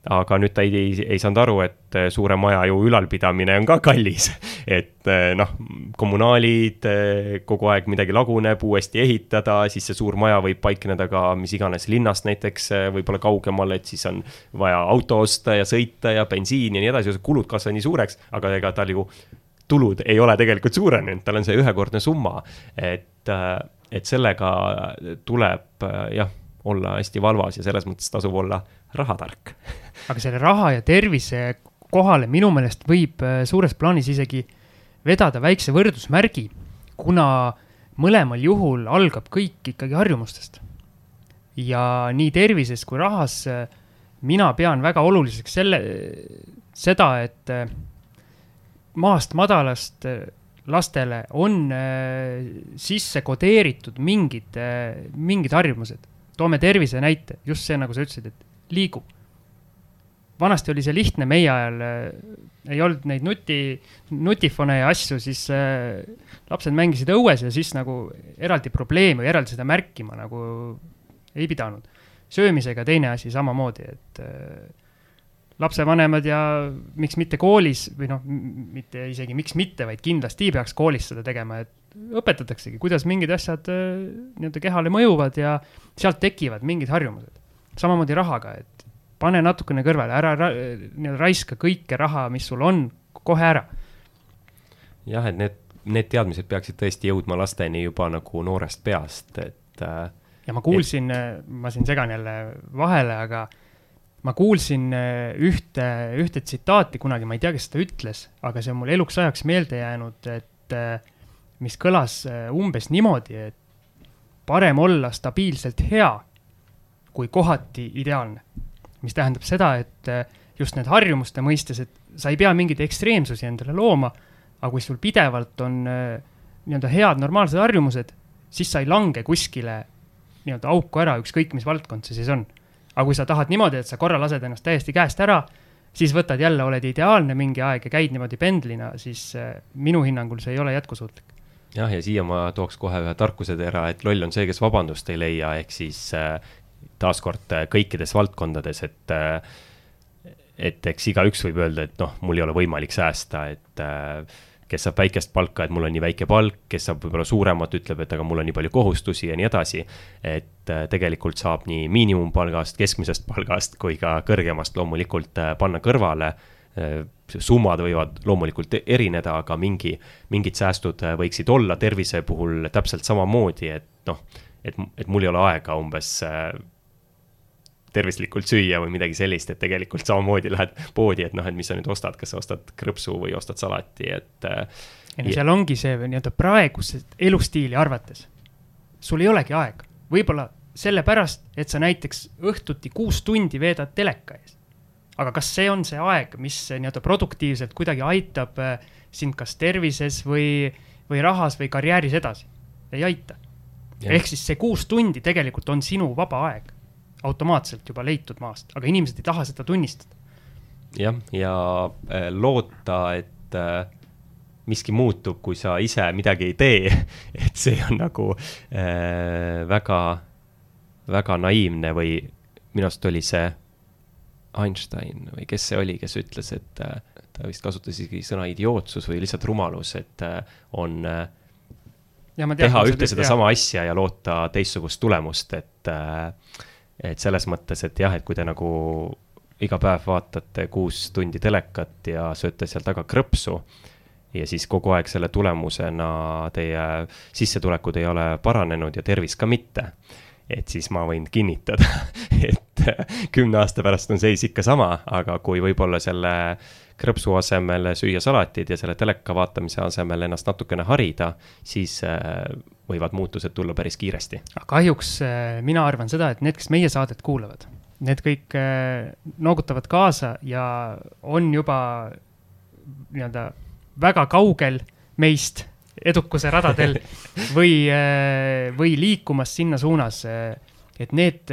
aga nüüd ta ei, ei, ei saanud aru, et äh, suure maja ju ülalpidamine on ka [LAUGHS] kallis. et noh, kommunaalid, kogu aeg midagi laguneb, uuesti ehitada, siis see suur maja võib paikneda ka mis iganes linnast näiteks võib-olla kaugemal, et siis on vaja auto osta ja sõita ja bensiin ja nii edasi, kulud kasvavad nii suureks, aga ega tal ju tulud ei ole tegelikult suurenenud, tal on see ühekordne summa, et, et sellega tuleb jah, olla hästi valvas ja selles mõttes tasub olla rahatark aga selle raha ja tervise kohale minu meelest võib äh, suures plaanis isegi vedada väikse võrdusmärgi, kuna mõlemal juhul algab kõik ikkagi harjumustest. ja nii tervises kui rahas äh, mina pean väga oluliseks selle, seda, et äh, maast madalast lastele on sisse kodeeritud mingid, mingid harjumused. toome tervise näite, just see, nagu sa ütlesid, et liigu vanasti oli see lihtne, meie ajal äh, ei olnud neid nuti, nutifone ja asju, siis äh, lapsed mängisid õues ja siis nagu eraldi probleemi või eraldi seda märkima nagu ei pidanud. söömisega teine asi samamoodi, et äh, lapsevanemad ja miks mitte koolis või noh, mitte isegi miks mitte, vaid kindlasti peaks koolis seda tegema, et õpetataksegi, kuidas mingid asjad äh, nii-öelda kehale mõjuvad ja sealt tekivad mingid harjumused. samamoodi rahaga, et pane natukene kõrvale, ära ra, nii-öelda raiska kõike raha, mis sul on, kohe ära. jah, et need, need teadmised peaksid tõesti jõudma lasteni juba nagu noorest peast, et äh,. ja ma kuulsin et..., ma siin segan jälle vahele, aga ma kuulsin äh, ühte, ühte tsitaati kunagi, ma ei tea, kes seda ütles, aga see on mul eluks ajaks meelde jäänud, et äh, mis kõlas äh, umbes niimoodi, et parem olla stabiilselt hea kui kohati ideaalne mis tähendab seda, et just need harjumuste mõistes, et sa ei pea mingeid ekstreemsusi endale looma, aga kui sul pidevalt on nii-öelda head normaalsed harjumused, siis sa ei lange kuskile nii-öelda auku ära, ükskõik mis valdkond see siis on. Aga kui sa tahad niimoodi, et sa korra lased ennast täiesti käest ära, siis võtad jälle, oled ideaalne mingi aeg ja käid niimoodi pendlina, siis äh, minu hinnangul see ei ole jätkusuutlik. Jah, ja siia ma tooks kohe ühe tarkusetera, et loll on see, kes vabandust ei leia, ehk siis taaskord äh, kõikides valdkondades, et äh, et eks igaüks võib öelda, et noh, mul ei ole võimalik säästa, et äh, kes saab väikest palka, et mul on nii väike palk, kes saab võib-olla suuremat, ütleb, et aga mul on nii palju kohustusi ja nii edasi. et tegelikult saab nii miinimumpalgast, keskmisest palgast kui ka kõrgemast loomulikult panna kõrvale. summad võivad loomulikult erineda, aga mingi, mingid säästud võiksid olla tervise puhul täpselt samamoodi, et noh, et, et mul ei ole aega umbes tervislikult süüa või midagi sellist, et tegelikult samamoodi lähed poodi, et noh, et mis sa nüüd ostad, kas sa ostad krõpsu või ostad salati, et. ei no seal ongi see nii-öelda praegust elustiili arvates, sul ei olegi aega, võib-olla sellepärast, et sa näiteks õhtuti kuus tundi veedad teleka ees. aga kas see on see aeg, mis nii-öelda produktiivselt kuidagi aitab äh, sind kas tervises või, või rahas või karjääris edasi? ei aita. ehk siis see kuus tundi tegelikult on sinu vaba aeg automaatselt juba leitud maast, aga inimesed ei taha seda tunnistada. jah, ja äh, loota, et äh, miski muutub, kui sa ise midagi ei tee [LAUGHS] et see on nagu äh, väga, väga naiivne või minu arust oli see Einstein või kes see oli, kes ütles, et äh, ta vist kasutas isegi sõna idiootsus või lihtsalt rumalus, et on ja, tean, teha ühte sedasama asja ja loota teistsugust tulemust, et äh, et selles mõttes, et jah, et kui te nagu iga päev vaatate kuus tundi telekat ja sööte seal taga krõpsu ja siis kogu aeg selle tulemusena teie sissetulekud ei ole paranenud ja tervis ka mitte, et siis ma võin kinnitada, [LAUGHS] et kümne aasta pärast on seis ikka sama, aga kui võib-olla selle krõpsu asemel süüa salatid ja selle teleka vaatamise asemel ennast natukene harida, siis äh, võivad muutused tulla päris kiiresti. kahjuks äh, mina arvan seda, et need, kes meie saadet kuulavad, need kõik äh, noogutavad kaasa ja on juba nii-öelda väga kaugel meist edukuse radadel [LAUGHS] või, või liikumas sinna suunas, et need,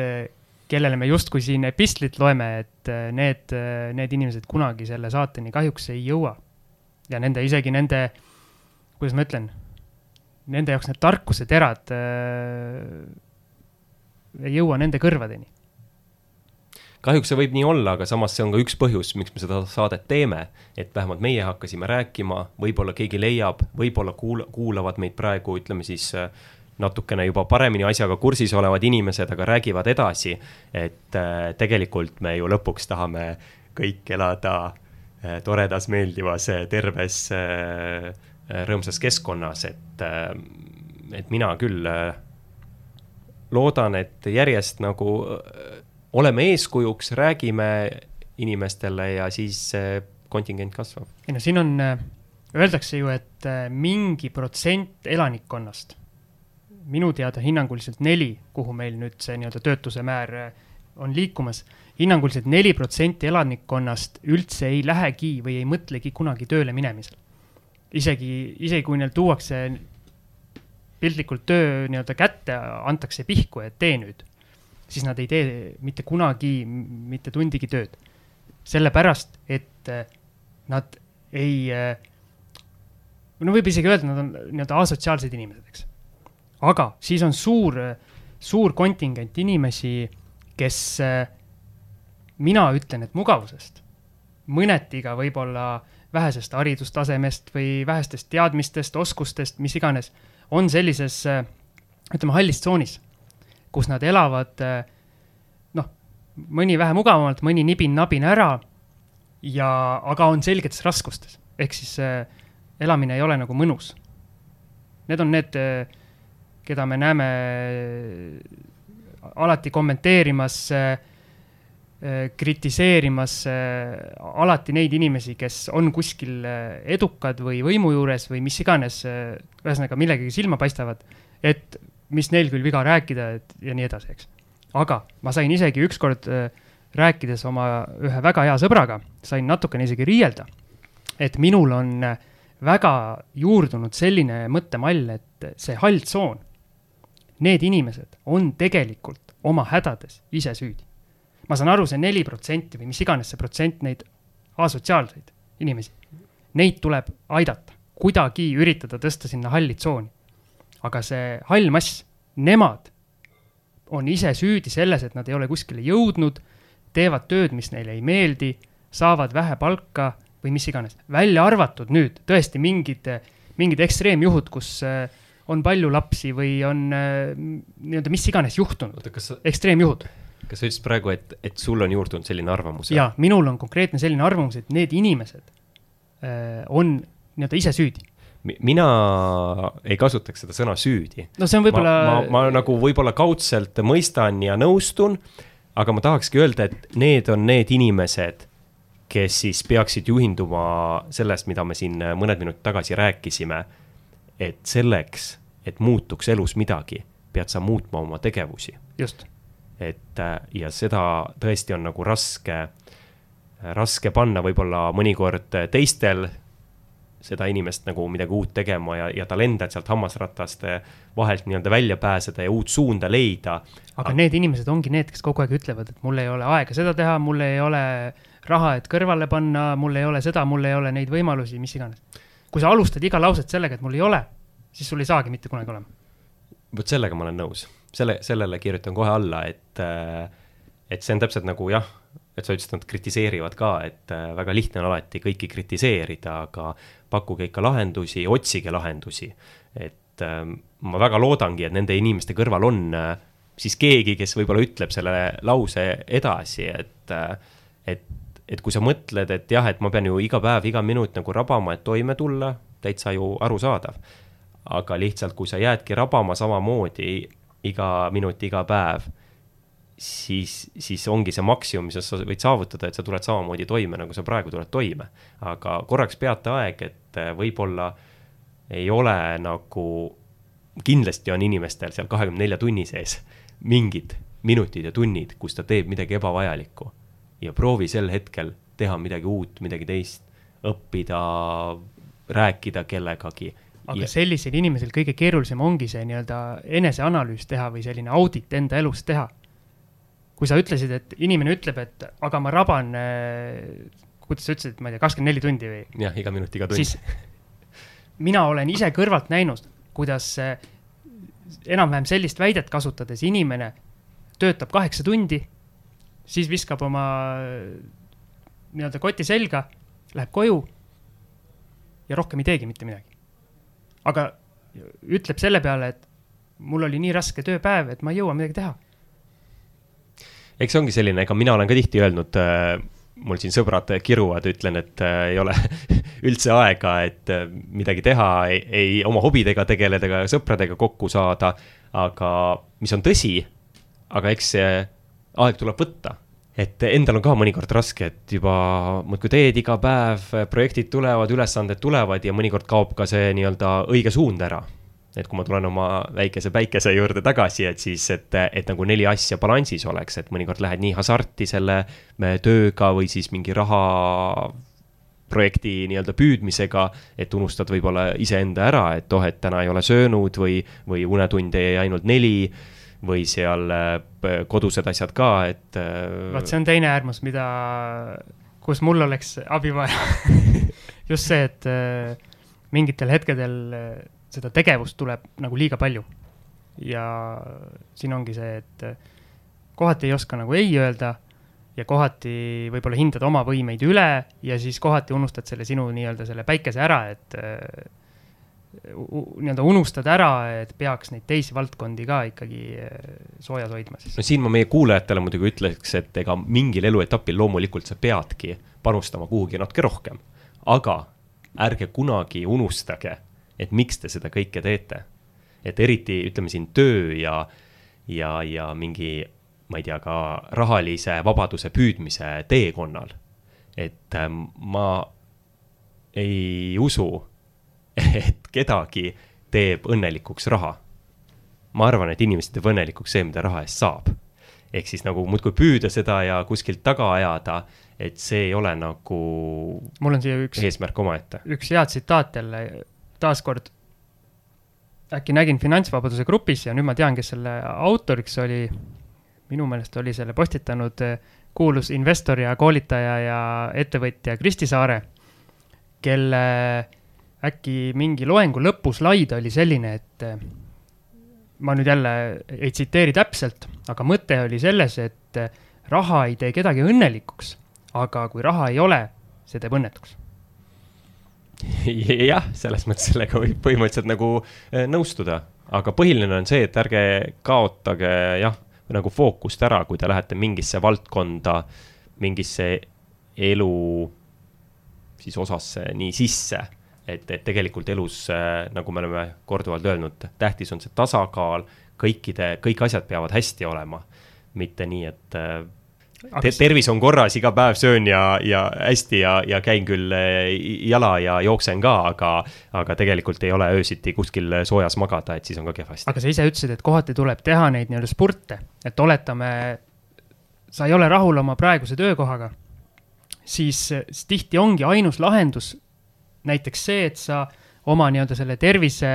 kellele me justkui siin epistlit loeme, et need, need inimesed kunagi selle saateni kahjuks ei jõua. ja nende, isegi nende, kuidas ma ütlen, nende jaoks need tarkuseterad äh, ei jõua nende kõrvadeni kahjuks see võib nii olla, aga samas see on ka üks põhjus, miks me seda saadet teeme. et vähemalt meie hakkasime rääkima, võib-olla keegi leiab, võib-olla kuul-, kuulavad meid praegu, ütleme siis äh, natukene juba paremini asjaga kursis olevad inimesed, aga räägivad edasi. et äh, tegelikult me ju lõpuks tahame kõik elada äh, toredas, meeldivas, terves, rõõmsas keskkonnas, et, et mina küll loodan, et järjest nagu oleme eeskujuks, räägime inimestele ja siis kontingent kasvab. ei no siin on, äh, öeldakse ju, et äh, mingi protsent elanikkonnast, minu teada hinnanguliselt neli, kuhu meil nüüd see nii-öelda töötuse määr äh, on liikumas, hinnanguliselt neli protsenti elanikkonnast üldse ei lähegi või ei mõtlegi kunagi tööle minemisel. isegi, isegi kui neil tuuakse piltlikult töö nii-öelda kätte, antakse pihku, et tee nüüd siis nad ei tee mitte kunagi mitte tundigi tööd. sellepärast, et äh, nad ei, äh, no võib isegi öelda, nad on nii-öelda asotsiaalsed inimesed, eks. Aga siis on suur, suur kontingent inimesi, kes, äh, mina ütlen, et mugavusest, mõneti ka võib-olla vähesest haridustasemest või vähestest teadmistest, oskustest, mis iganes, on sellises, ütleme, hallis tsoonis kus nad elavad noh, mõni vähe mugavamalt, mõni nibin-nabin ära ja, aga on selgetes raskustes, ehk siis äh, elamine ei ole nagu mõnus. Need on need, keda me näeme alati kommenteerimas äh, kritiseerimas äh, alati neid inimesi, kes on kuskil edukad või võimu juures või mis iganes, ühesõnaga millegagi silma paistavad, et mis neil küll viga rääkida, et ja nii edasi, eks. aga ma sain isegi ükskord äh, rääkides oma ühe väga hea sõbraga, sain natukene isegi riielda, et minul on äh, väga juurdunud selline mõttemall, et see hall tsoon, need inimesed on tegelikult oma hädades ise süüdi. ma saan aru see, see neli protsenti või mis iganes see protsent neid asotsiaalseid inimesi, neid tuleb aidata, kuidagi üritada tõsta sinna halli tsooni aga see hall mass, nemad on ise süüdi selles, et nad ei ole kuskile jõudnud, teevad tööd, mis neile ei meeldi, saavad vähe palka või mis iganes. välja arvatud nüüd tõesti mingid, mingid ekstreemjuhud, kus äh, on palju lapsi või on äh, nii-öelda mis iganes juhtunud, ekstreemjuhud kas sa ütlesid praegu, et, et sul on juurdunud selline arvamus? jaa, minul on konkreetne selline arvamus, et need inimesed äh, on nii-öelda ise süüdi mina ei kasutaks seda sõna süüdi. no see on võib-olla. ma, ma, ma nagu võib-olla kaudselt mõistan ja nõustun, aga ma tahakski öelda, et need on need inimesed, kes siis peaksid juhinduma sellest, mida me siin mõned minutid tagasi rääkisime. Et selleks, et muutuks elus midagi, pead sa muutma oma tegevusi. just. et ja seda tõesti on nagu raske, raske panna võib-olla mõnikord teistel seda inimest nagu midagi uut tegema ja, ja tal endal sealt hammasrataste vahelt nii-öelda välja pääseda ja uut suunda leida. aga need inimesed ongi need, kes kogu aeg ütlevad, et mul ei ole aega seda teha, mul ei ole raha, et kõrvale panna, mul ei ole seda, mul ei ole neid võimalusi, mis iganes. Kui sa alustad iga lauset sellega, et mul ei ole, siis sul ei saagi mitte kunagi olema. vot sellega ma olen nõus, selle, sellele kirjutan kohe alla, et, et see on täpselt nagu jah et sa ütlesid, et nad kritiseerivad ka, et äh, väga lihtne on alati kõiki kritiseerida, aga pakkuge ikka lahendusi, otsige lahendusi. et ähm, ma väga loodangi, et nende inimeste kõrval on äh, siis keegi, kes võib-olla ütleb selle lause edasi, et, äh, et, et kui sa mõtled, et jah, et ma pean ju iga päev, iga minut nagu rabama, et toime tulla, täitsa ju arusaadav. aga lihtsalt, kui sa jäädki rabama samamoodi iga minut, iga päev siis, siis ongi see maksimum, mis sa võid saavutada, et sa tuled samamoodi toime, nagu sa praegu tuled toime. aga korraks peate aeg, et äh, võib-olla ei ole nagu, kindlasti on inimestel seal kahekümne nelja tunni sees mingid minutid ja tunnid, kus ta teeb midagi ebavajalikku. Ja proovi sel hetkel teha midagi uut, midagi teist, õppida, rääkida kellegagi. aga ja... sellisel inimesel kõige keerulisem ongi see nii-öelda eneseanalüüs teha või selline audit enda elust teha. kui sa ütlesid, et inimene ütleb, et aga ma raban, kuidas sa ütlesid, ma ei tea, kakskümmend neli tundi või? jah, iga minut, iga tund. siis mina olen ise kõrvalt näinud, kuidas enam-vähem sellist väidet kasutades inimene töötab kaheksa tundi, siis viskab oma nii-öelda koti selga, läheb koju ja rohkem ei teegi mitte midagi. aga ütleb selle peale, et mul oli nii raske tööpäev, et ma ei jõua midagi teha. eks see ongi selline, ega mina olen ka tihti öelnud äh, mul siin sõbrad kiruvad, ütlen, et äh, ei ole [LAUGHS] üldse aega, et äh, midagi teha, ei oma hobidega tegeleda ega sõpradega kokku saada. aga mis on tõsi, aga eks see aeg tuleb võtta. et endal on ka mõnikord raske, et juba muudkui teed iga päev, projektid tulevad, ülesanded tulevad ja mõnikord kaob ka see nii-öelda õige suund ära et kui ma tulen oma väikese päikese juurde tagasi, et siis, et, et nagu neli asja balansis oleks, et mõnikord lähed nii hasarti selle tööga või siis mingi raha projekti nii-öelda püüdmisega, et unustad võib-olla iseenda ära, et oh, et täna ei ole söönud või, või unetunde jäi ainult neli või seal äh, kodused asjad ka, et. Äh, vot see on teine äärmus, mida, kus mul oleks abi vaja [LAUGHS] just see, et äh, mingitel hetkedel seda tegevust tuleb nagu liiga palju. ja siin ongi see, et kohati ei oska nagu ei öelda ja kohati võib-olla hindad oma võimeid üle ja siis kohati unustad selle sinu nii-öelda selle päikese ära, et nii-öelda unustad ära, et peaks neid teisi valdkondi ka ikkagi soojas hoidma siis. no siin ma meie kuulajatele muidugi ütleks, et ega mingil eluetapil loomulikult sa peadki panustama kuhugi natuke rohkem, aga ärge kunagi unustage et miks te seda kõike teete. et eriti, ütleme siin töö ja, ja, ja mingi, ma ei tea, ka rahalise vabaduse püüdmise teekonnal. et ähm, ma ei usu, et kedagi teeb õnnelikuks raha. ma arvan, et inimest teeb õnnelikuks see, mida raha eest saab. ehk siis nagu muudkui püüda seda ja kuskilt taga ajada, et see ei ole nagu. mul on siia üks. eesmärk omaette. üks hea tsitaat jälle taaskord äkki nägin Finantsvabaduse grupis ja nüüd ma tean, kes selle autoriks oli. minu meelest oli selle postitanud kuulus investor ja koolitaja ja ettevõtja Kristi Saare, kelle äkki mingi loengu lõpuslaid oli selline, et eh, ma nüüd jälle ei tsiteeri täpselt, aga mõte oli selles, et eh, raha ei tee kedagi õnnelikuks, aga kui raha ei ole, see teeb õnnetuks. Jah, selles mõttes sellega võib põhimõtteliselt nagu eh, nõustuda, aga põhiline on see, et ärge kaotage jah, nagu fookust ära, kui te lähete mingisse valdkonda, mingisse elu siis osasse nii sisse, et, et tegelikult elus, eh, nagu me oleme korduvalt öelnud, tähtis on see tasakaal, kõikide, kõik asjad peavad hästi olema, mitte nii, et eh, Te tervis on korras, iga päev söön ja, ja hästi ja, ja käin küll eh, jala ja jooksen ka, aga, aga tegelikult ei ole öösiti kuskil soojas magada, et siis on ka kehvasti. aga sa ise ütlesid, et kohati tuleb teha neid nii-öelda spurte, et oletame, sa ei ole rahul oma praeguse töökohaga, siis, siis tihti ongi ainus lahendus näiteks see, et sa oma nii-öelda selle tervise,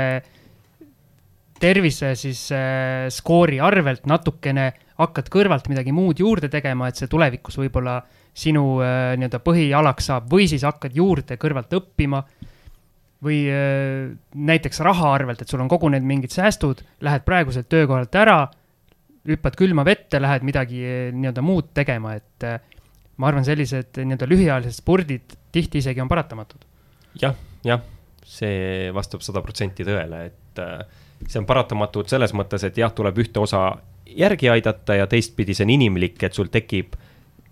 tervise siis äh, skoori arvelt natukene hakkad kõrvalt midagi muud juurde tegema, et see tulevikus võib-olla sinu äh, nii-öelda põhialaks saab või siis hakkad juurde kõrvalt õppima. või äh, näiteks raha arvelt, et sul on kogunenud mingid säästud, lähed praeguselt töökohalt ära, hüppad külma vette, lähed midagi äh, nii-öelda muud tegema, et ma arvan, sellised nii-öelda lühiajalised spordid tihti isegi on paratamatud. Jah, jah, see vastab sada protsenti tõele, et see on paratamatud selles mõttes, et jah, tuleb ühte osa järgi aidata ja teistpidi see on inimlik, et sul tekib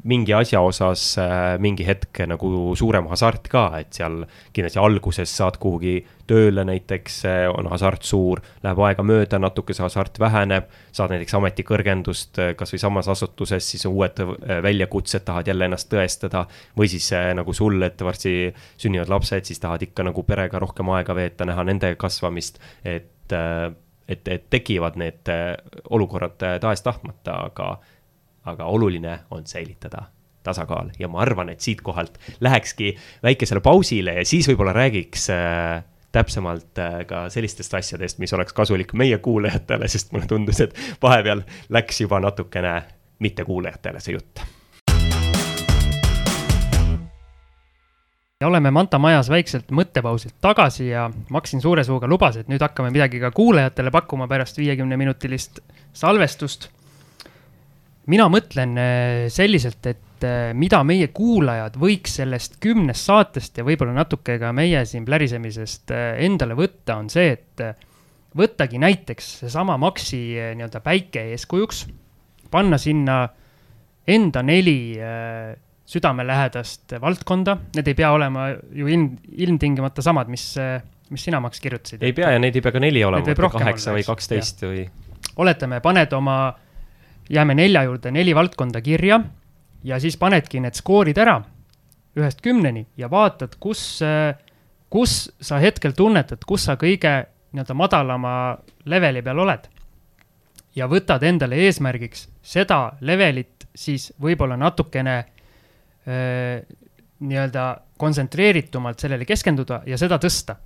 mingi asja osas äh, mingi hetk nagu suurem hasart ka, et seal kindlasti alguses saad kuhugi tööle näiteks, äh, on hasart suur, läheb aega mööda, natuke see hasart väheneb, saad näiteks ametikõrgendust äh, kasvõi samas asutuses, siis uued väljakutsed, tahad jälle ennast tõestada. või siis nagu sul, et varsti sünnivad lapsed, siis tahad ikka nagu perega rohkem aega veeta, näha nende kasvamist, et et, et tekivad need olukorrad tahes-tahtmata, aga aga oluline on säilitada tasakaal ja ma arvan, et siitkohalt lähekski väikesele pausile ja siis võib-olla räägiks äh, täpsemalt äh, ka sellistest asjadest, mis oleks kasulik meie kuulajatele, sest mulle tundus, et vahepeal läks juba natukene mittekuulajatele see jutt. ja oleme Manta majas väikselt mõttepausilt tagasi ja Maksin suure suuga lubas, et nüüd hakkame midagi ka kuulajatele pakkuma pärast viiekümne minutilist salvestust. Mina mõtlen äh, selliselt, et äh, mida meie kuulajad võiks sellest kümnest saatest ja võib-olla natuke ka meie siin plärisemisest äh, endale võtta, on see, et äh, võttagi näiteks seesama Maxi nii-öelda päike eeskujuks, panna sinna enda neli südamelähedast valdkonda, need ei pea olema ju ilm, ilmtingimata samad, mis, mis sina, Max, kirjutasid. ei pea ja neid ei pea ka neli olema, kaheksa või kaksteist või. oletame, paned oma, jääme nelja juurde, neli valdkonda kirja ja siis panedki need skoorid ära ühest kümneni ja vaatad, kus, kus sa hetkel tunnetad, kus sa kõige nii-öelda madalama leveli peal oled. ja võtad endale eesmärgiks seda levelit siis võib-olla natukene nii-öelda kontsentreeritumalt sellele keskenduda ja seda tõsta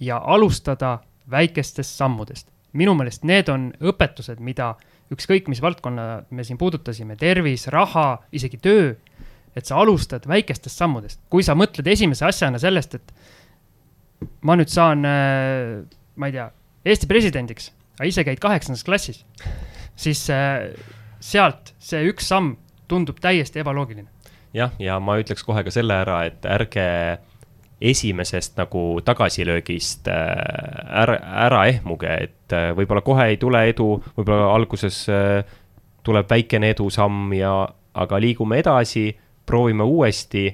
ja alustada väikestest sammudest. minu meelest need on õpetused, mida ükskõik, mis valdkonna me siin puudutasime, tervis, raha, isegi töö, et sa alustad väikestest sammudest. kui sa mõtled esimese asjana sellest, et ma nüüd saan, äh, ma ei tea, Eesti presidendiks, aga ise käid kaheksandas klassis, siis äh, sealt see üks samm tundub täiesti ebaloogiline. jah, ja ma ütleks kohe ka selle ära, et ärge esimesest nagu tagasilöögist äh, ära, ära ehmuge, et äh, võib-olla kohe ei tule edu, võib-olla alguses äh, tuleb väikene edusamm ja, aga liigume edasi, proovime uuesti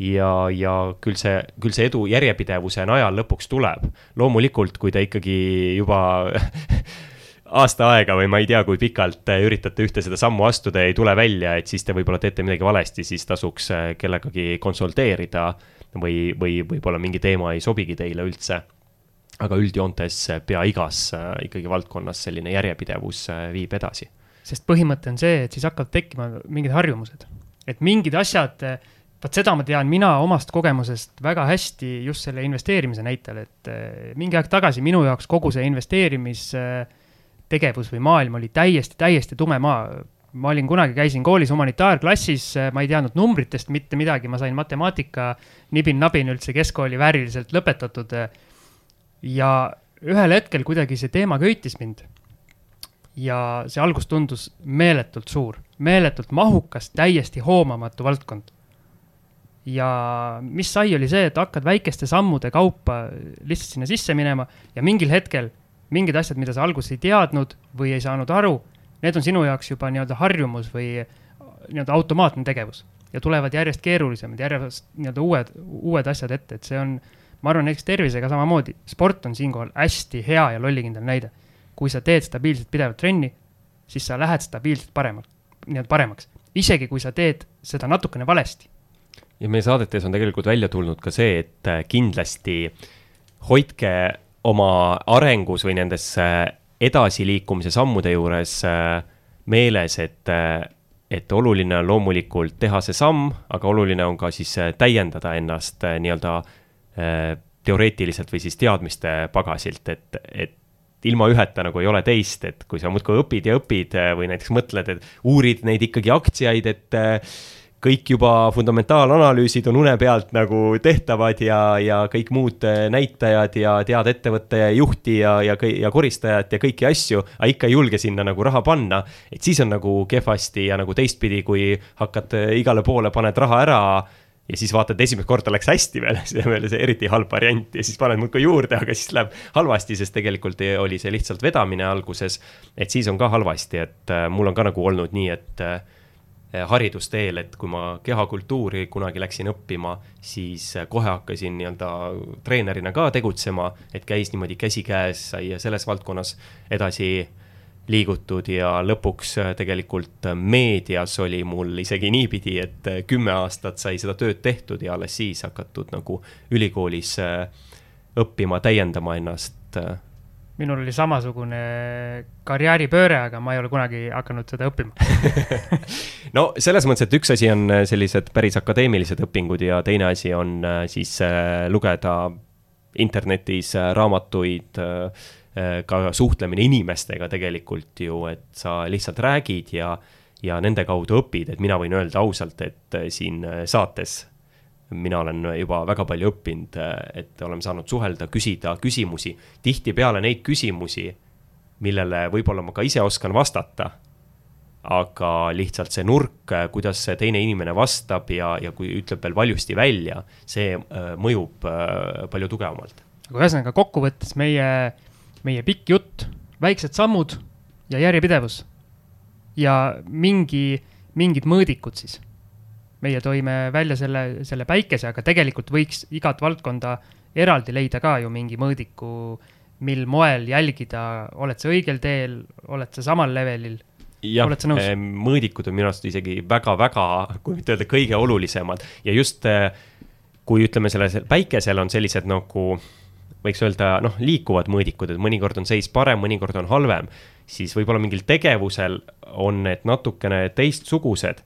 ja, ja küll see, küll see edu järjepidevuse najal lõpuks tuleb. loomulikult, kui te ikkagi juba [LAUGHS] aasta aega või ma ei tea, kui pikalt üritate ühte seda sammu astuda ja ei tule välja, et siis te võib-olla teete midagi valesti, siis tasuks kellegagi konsulteerida või, või võib-olla mingi teema ei sobigi teile üldse. aga üldjoontes pea igas äh, ikkagi valdkonnas selline järjepidevus äh, viib edasi. sest põhimõte on see, et siis hakkavad tekkima mingid harjumused, et mingid asjad, äh, vot seda ma tean mina omast kogemusest väga hästi just selle investeerimise näitel, et mingi aeg tagasi minu jaoks kogu see investeerimistegevus või maailm oli täiesti, täiesti tume maa ma olin kunagi, käisin koolis humanitaarklassis, ma ei teadnud numbritest mitte midagi, ma sain matemaatika nibin-nabin üldse keskkooli vääriliselt lõpetatud. ja ühel hetkel kuidagi see teema köitis mind. ja see algus tundus meeletult suur, meeletult mahukas, täiesti hoomamatu valdkond. ja mis sai, oli see, et hakkad väikeste sammude kaupa lihtsalt sinna sisse minema ja mingil hetkel mingid asjad, mida sa alguses ei teadnud või ei saanud aru need on sinu jaoks juba nii-öelda harjumus või nii-öelda automaatne tegevus ja tulevad järjest keerulisemad, järjest nii-öelda uued, uued asjad ette, et see on, ma arvan, näiteks tervisega samamoodi, sport on siinkohal hästi hea ja lollikindel näide. kui sa teed stabiilselt pidevalt trenni, siis sa lähed stabiilselt paremalt, nii-öelda paremaks, isegi kui sa teed seda natukene valesti. ja meie saadetes on tegelikult välja tulnud ka see, et kindlasti hoidke oma arengus või nendes edasiliikumise sammude juures äh, meeles, et, äh, et oluline on loomulikult teha see samm, aga oluline on ka siis äh, täiendada ennast nii-öelda teoreetiliselt või siis teadmiste pagasilt, et, et ilma üheta nagu ei ole teist, et kui sa muudkui õpid ja õpid või näiteks mõtled, et uurid neid ikkagi aktsiaid, et kõik juba fundamentaalanalüüsid on une pealt nagu tehtavad ja, ja kõik muud äh, näitajad ja tead ettevõtte juhti ja, ja, ja koristajat ja kõiki asju, aga ikka ei julge sinna nagu raha panna. et siis on nagu kehvasti ja nagu teistpidi, kui hakkad äh, igale poole, paned raha ära ja siis vaatad, esimest korda läks hästi veel, [LAUGHS] see on veel see eriti halb variant ja siis paned muudkui juurde, aga siis läheb halvasti, sest tegelikult oli see lihtsalt vedamine alguses. et siis on ka halvasti, et äh, mul on ka nagu olnud nii, et haridusteel, et kui ma kehakultuuri kunagi läksin õppima, siis eh, kohe hakkasin nii-öelda treenerina ka tegutsema, et käis niimoodi käsikäes, sai selles valdkonnas edasi liigutud ja lõpuks eh, tegelikult meedias oli mul isegi niipidi, et kümme aastat sai seda tööd tehtud ja alles siis hakatud nagu ülikoolis õppima, täiendama ennast minul oli samasugune karjääripööre, aga ma ei ole kunagi hakanud seda õppima. [LAUGHS] No selles mõttes, et üks asi on äh, sellised päris akadeemilised õpingud ja teine asi on äh, siis äh, lugeda internetis raamatuid, ka suhtlemine inimestega tegelikult ju, et sa lihtsalt räägid ja, ja nende kaudu õpid, et mina võin öelda ausalt, et siin saates mina olen juba väga palju õppinud, et oleme saanud suhelda, küsida küsimusi, tihtipeale neid küsimusi, millele võib-olla ma ka ise oskan vastata. aga lihtsalt see nurk, kuidas see teine inimene vastab ja, ja kui ütleb veel valjusti välja, see äh, mõjub äh, palju tugevamalt. aga ühesõnaga kokkuvõttes meie, meie pikk jutt, väiksed sammud ja järjepidevus ja mingi, mingid mõõdikud siis meie toime välja selle, selle päikese, aga tegelikult võiks igat valdkonda eraldi leida ka ju mingi mõõdiku, mil moel jälgida, oled sa õigel teel, oled sa samal levelil? Jah, eh, mõõdikud on minu arust isegi väga-väga, kui mitte öelda kõige olulisemad. Ja just eh, kui ütleme, sellel päikesel on sellised nagu võiks öelda, noh, liikuvad mõõdikud, et mõnikord on seis parem, mõnikord on halvem, siis võib-olla mingil tegevusel on need natukene teistsugused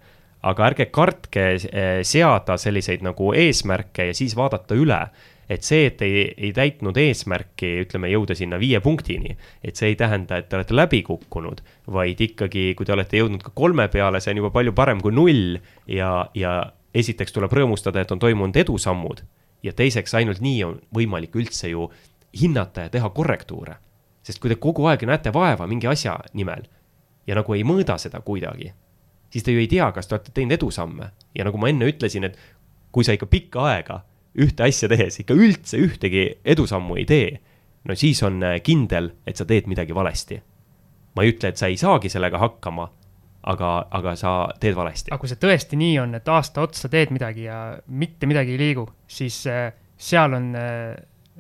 aga ärge kartke eh, seada selliseid nagu eesmärke ja siis vaadata üle. et see, et ei, ei täitnud eesmärki, ütleme, jõuda sinna viie punktini, et see ei tähenda, et te olete läbi kukkunud, vaid ikkagi, kui te olete jõudnud ka kolme peale, see on juba palju parem kui null ja, ja esiteks tuleb rõõmustada, et on toimunud edusammud ja teiseks, ainult nii on võimalik üldse ju hinnata ja teha korrektuure. sest kui te kogu aeg näete vaeva mingi asja nimel ja nagu ei mõõda seda kuidagi siis te ju ei tea, kas te olete teinud edusamme. ja nagu ma enne ütlesin, et kui sa ikka pikka aega ühte asja tehes ikka üldse ühtegi edusammu ei tee, no siis on äh, kindel, et sa teed midagi valesti. ma ei ütle, et sa ei saagi sellega hakkama, aga, aga sa teed valesti. aga kui see tõesti nii on, et aasta otsa teed midagi ja mitte midagi ei liigu, siis äh, seal on äh,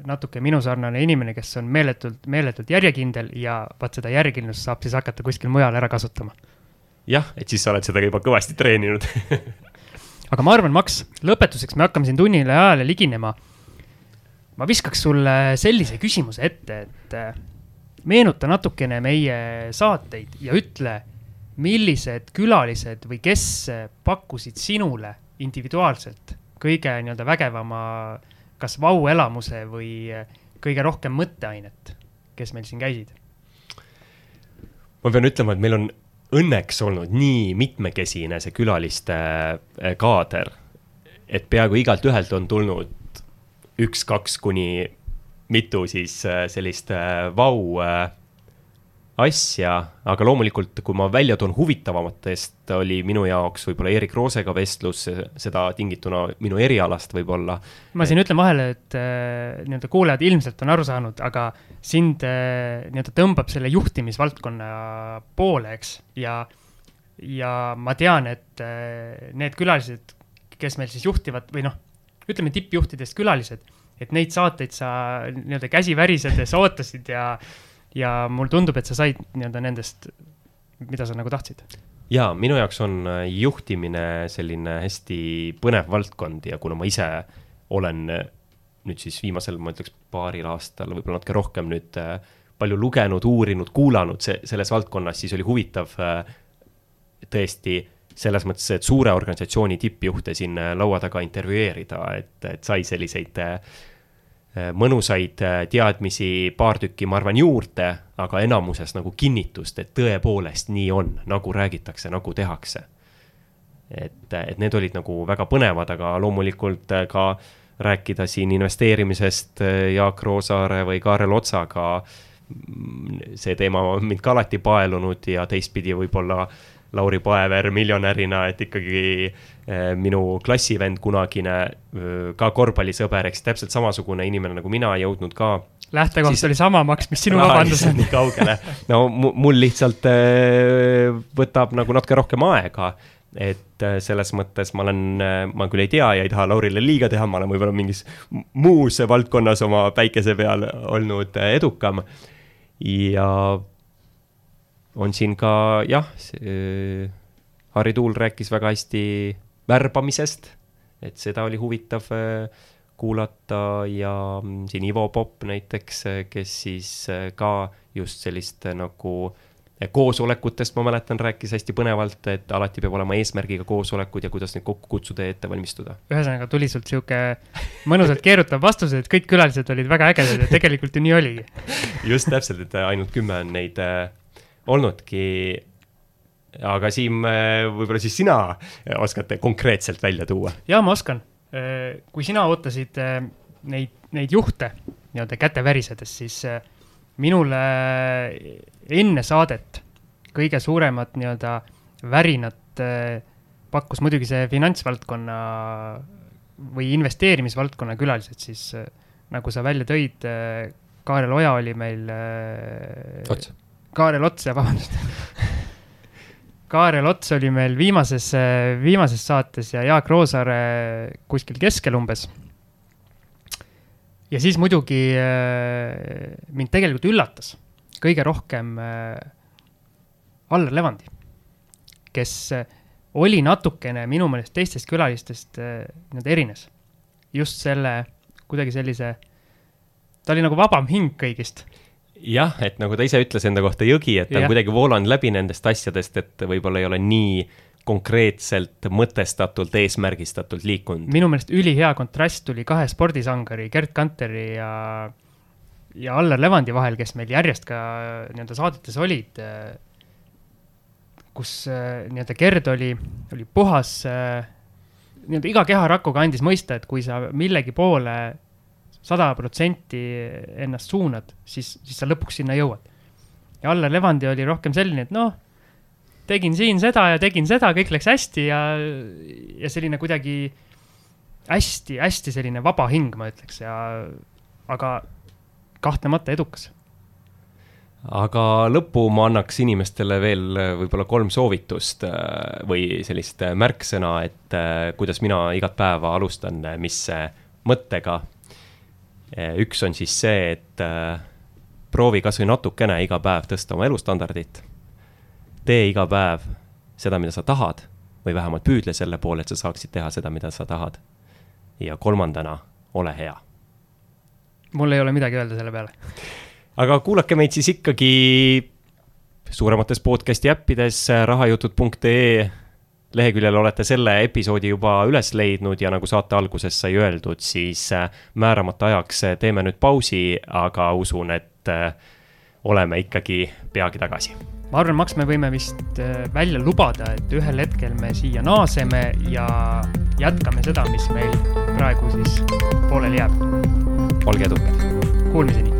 natuke minusarnane inimene, kes on meeletult, meeletult järjekindel ja vaat seda järjekindlust saab siis hakata kuskil mujal ära kasutama jah, et siis sa oled seda juba kõvasti treeninud [LAUGHS] aga ma arvan, Max, lõpetuseks me hakkame siin tunnile ajale liginema. ma viskaks sulle sellise küsimuse ette, et äh, meenuta natukene meie saateid ja ütle, millised külalised või kes pakkusid sinule individuaalselt kõige nii-öelda vägevama kas vau-elamuse või kõige rohkem mõtteainet, kes meil siin käisid? ma pean ütlema, et meil on õnneks olnud nii mitmekesine see külaliste äh, kaader, et peaaegu igalt ühelt on tulnud üks-kaks kuni mitu siis äh, sellist äh, vau asja, aga loomulikult, kui ma välja toon huvitavamatest, oli minu jaoks võib-olla Erik Roosega vestlus, seda tingituna minu erialast võib-olla. ma siin ütlen vahele, et äh, nii-öelda kuulajad ilmselt on aru saanud, aga sind äh, nii-öelda tõmbab selle juhtimisvaldkonna poole, eks, ja, ja ma tean, et äh, need külalised, kes meil siis juhtivad või noh, ütleme tippjuhtidest külalised, et neid saateid sa nii-öelda käsi värisedes ootasid ja ja mulle tundub, et sa said nii-öelda nendest, mida sa nagu tahtsid. jaa, minu jaoks on äh, juhtimine selline hästi põnev valdkond ja kuna ma ise olen äh, nüüd siis viimasel, ma ütleks, paaril aastal, võib-olla natuke rohkem nüüd äh, palju lugenud, uurinud, kuulanud see, selles valdkonnas, siis oli huvitav tõesti selles mõttes, et suure organisatsiooni tippjuhte siin laua taga intervjueerida, et, et sai selliseid Äh, mõnusaid äh, teadmisi paar tükki, ma arvan, juurde, aga enamuses nagu kinnitust, et tõepoolest nii on, nagu räägitakse, nagu tehakse. et, et need olid nagu väga põnevad, aga loomulikult äh, ka rääkida siin investeerimisest Jaak Roosaare või Kaarel Otsaga. Mm, see teema on mind ka alati paelunud ja teistpidi võib-olla Lauri Paever miljonärina, et ikkagi eh, minu klassivend kunagine, eh, ka korvpallisõber, eks täpselt samasugune inimene nagu mina, jõudnud ka lähtekoht siis... oli sama, Max, mis sinu vabandus on? nii kaugele. no mul lihtsalt eh, võtab nagu natuke rohkem aega. et selles mõttes ma olen, ma küll ei tea ja ei taha Laurile liiga teha, ma olen võib-olla mingis muus valdkonnas oma päikese peal olnud edukam. ja on siin ka jah, Harri Tuul rääkis väga hästi värbamisest, et seda oli huvitav äh, kuulata ja mm, siin Ivo Popp näiteks, kes siis ka just sellist nagu koosolekutest, ma mäletan, rääkis hästi põnevalt, et alati peab olema eesmärgiga koosolekud ja kuidas neid kokku kutsuda ja ette valmistuda. ühesõnaga tuli sult sihuke mõnusalt keerutav vastus, et kõik külalised olid väga ägedad ja tegelikult ju nii oligi. [LAUGHS] just täpselt, et ainult kümme on neid äh, olnudki aga Siim, võib-olla siis sina oskad konkreetselt välja tuua? jaa, ma oskan. Kui sina ootasid äh, neid, neid juhte nii-öelda käte värisedes, siis äh, minule enne saadet kõige suuremat nii-öelda värinat pakkus muidugi see finantsvaldkonna või investeerimisvaldkonna külalised, siis nagu sa välja tõid, Kaarel Oja oli meil. Ots. Kaarel Ots, vabandust Kaarel Ots oli meil viimases, viimases saates ja Jaak Roosaare kuskil keskel umbes. ja siis muidugi äh, mind tegelikult üllatas kõige rohkem äh, Allar Levandi, kes äh, oli natukene minu meelest teistest külalistest nii-öelda erines. just selle kuidagi sellise, ta oli nagu vabam hing kõigist jah, et nagu ta ise ütles enda kohta jõgi, et ta on kuidagi voolanud läbi nendest asjadest, et võib-olla ei ole nii konkreetselt mõtestatult, eesmärgistatult liikunud. minu meelest ülihea kontrast tuli kahe spordisangari, Gerd Kanteri ja, ja Allar Levandi vahel, kes meil järjest ka nii-öelda saadetes olid. kus nii-öelda Gerd oli, oli puhas, nii-öelda iga keharakuga andis mõista, et kui sa millegi poole sada protsenti ennast suunad, siis, siis sa lõpuks sinna jõuad. ja Allar Levandi oli rohkem selline, et noh, tegin siin seda ja tegin seda, kõik läks hästi ja, ja selline kuidagi hästi-hästi selline vaba hing, ma ütleks, ja aga kahtlemata edukas aga lõppu ma annaks inimestele veel võib-olla kolm soovitust äh, või sellist märksõna, et äh, kuidas mina igat päeva alustan, mis mõttega üks on siis see, et äh, proovi kasvõi natukene iga päev tõsta oma elustandardit. tee iga päev seda, mida sa tahad või vähemalt püüdle selle poole, et sa saaksid teha seda, mida sa tahad. ja kolmandana, ole hea. mul ei ole midagi öelda selle peale. [LAUGHS] aga kuulake meid siis ikkagi suuremates podcast'i äppides rahajutud.ee leheküljel olete selle episoodi juba üles leidnud ja nagu saate alguses sai öeldud, siis äh, määramata ajaks äh, teeme nüüd pausi, aga usun, et äh, oleme ikkagi peagi tagasi. ma arvan, Max, me võime vist välja lubada, et ühel hetkel me siia naaseme ja jätkame seda, mis meil praegu siis pooleli jääb. olge edukad. Kuulmiseni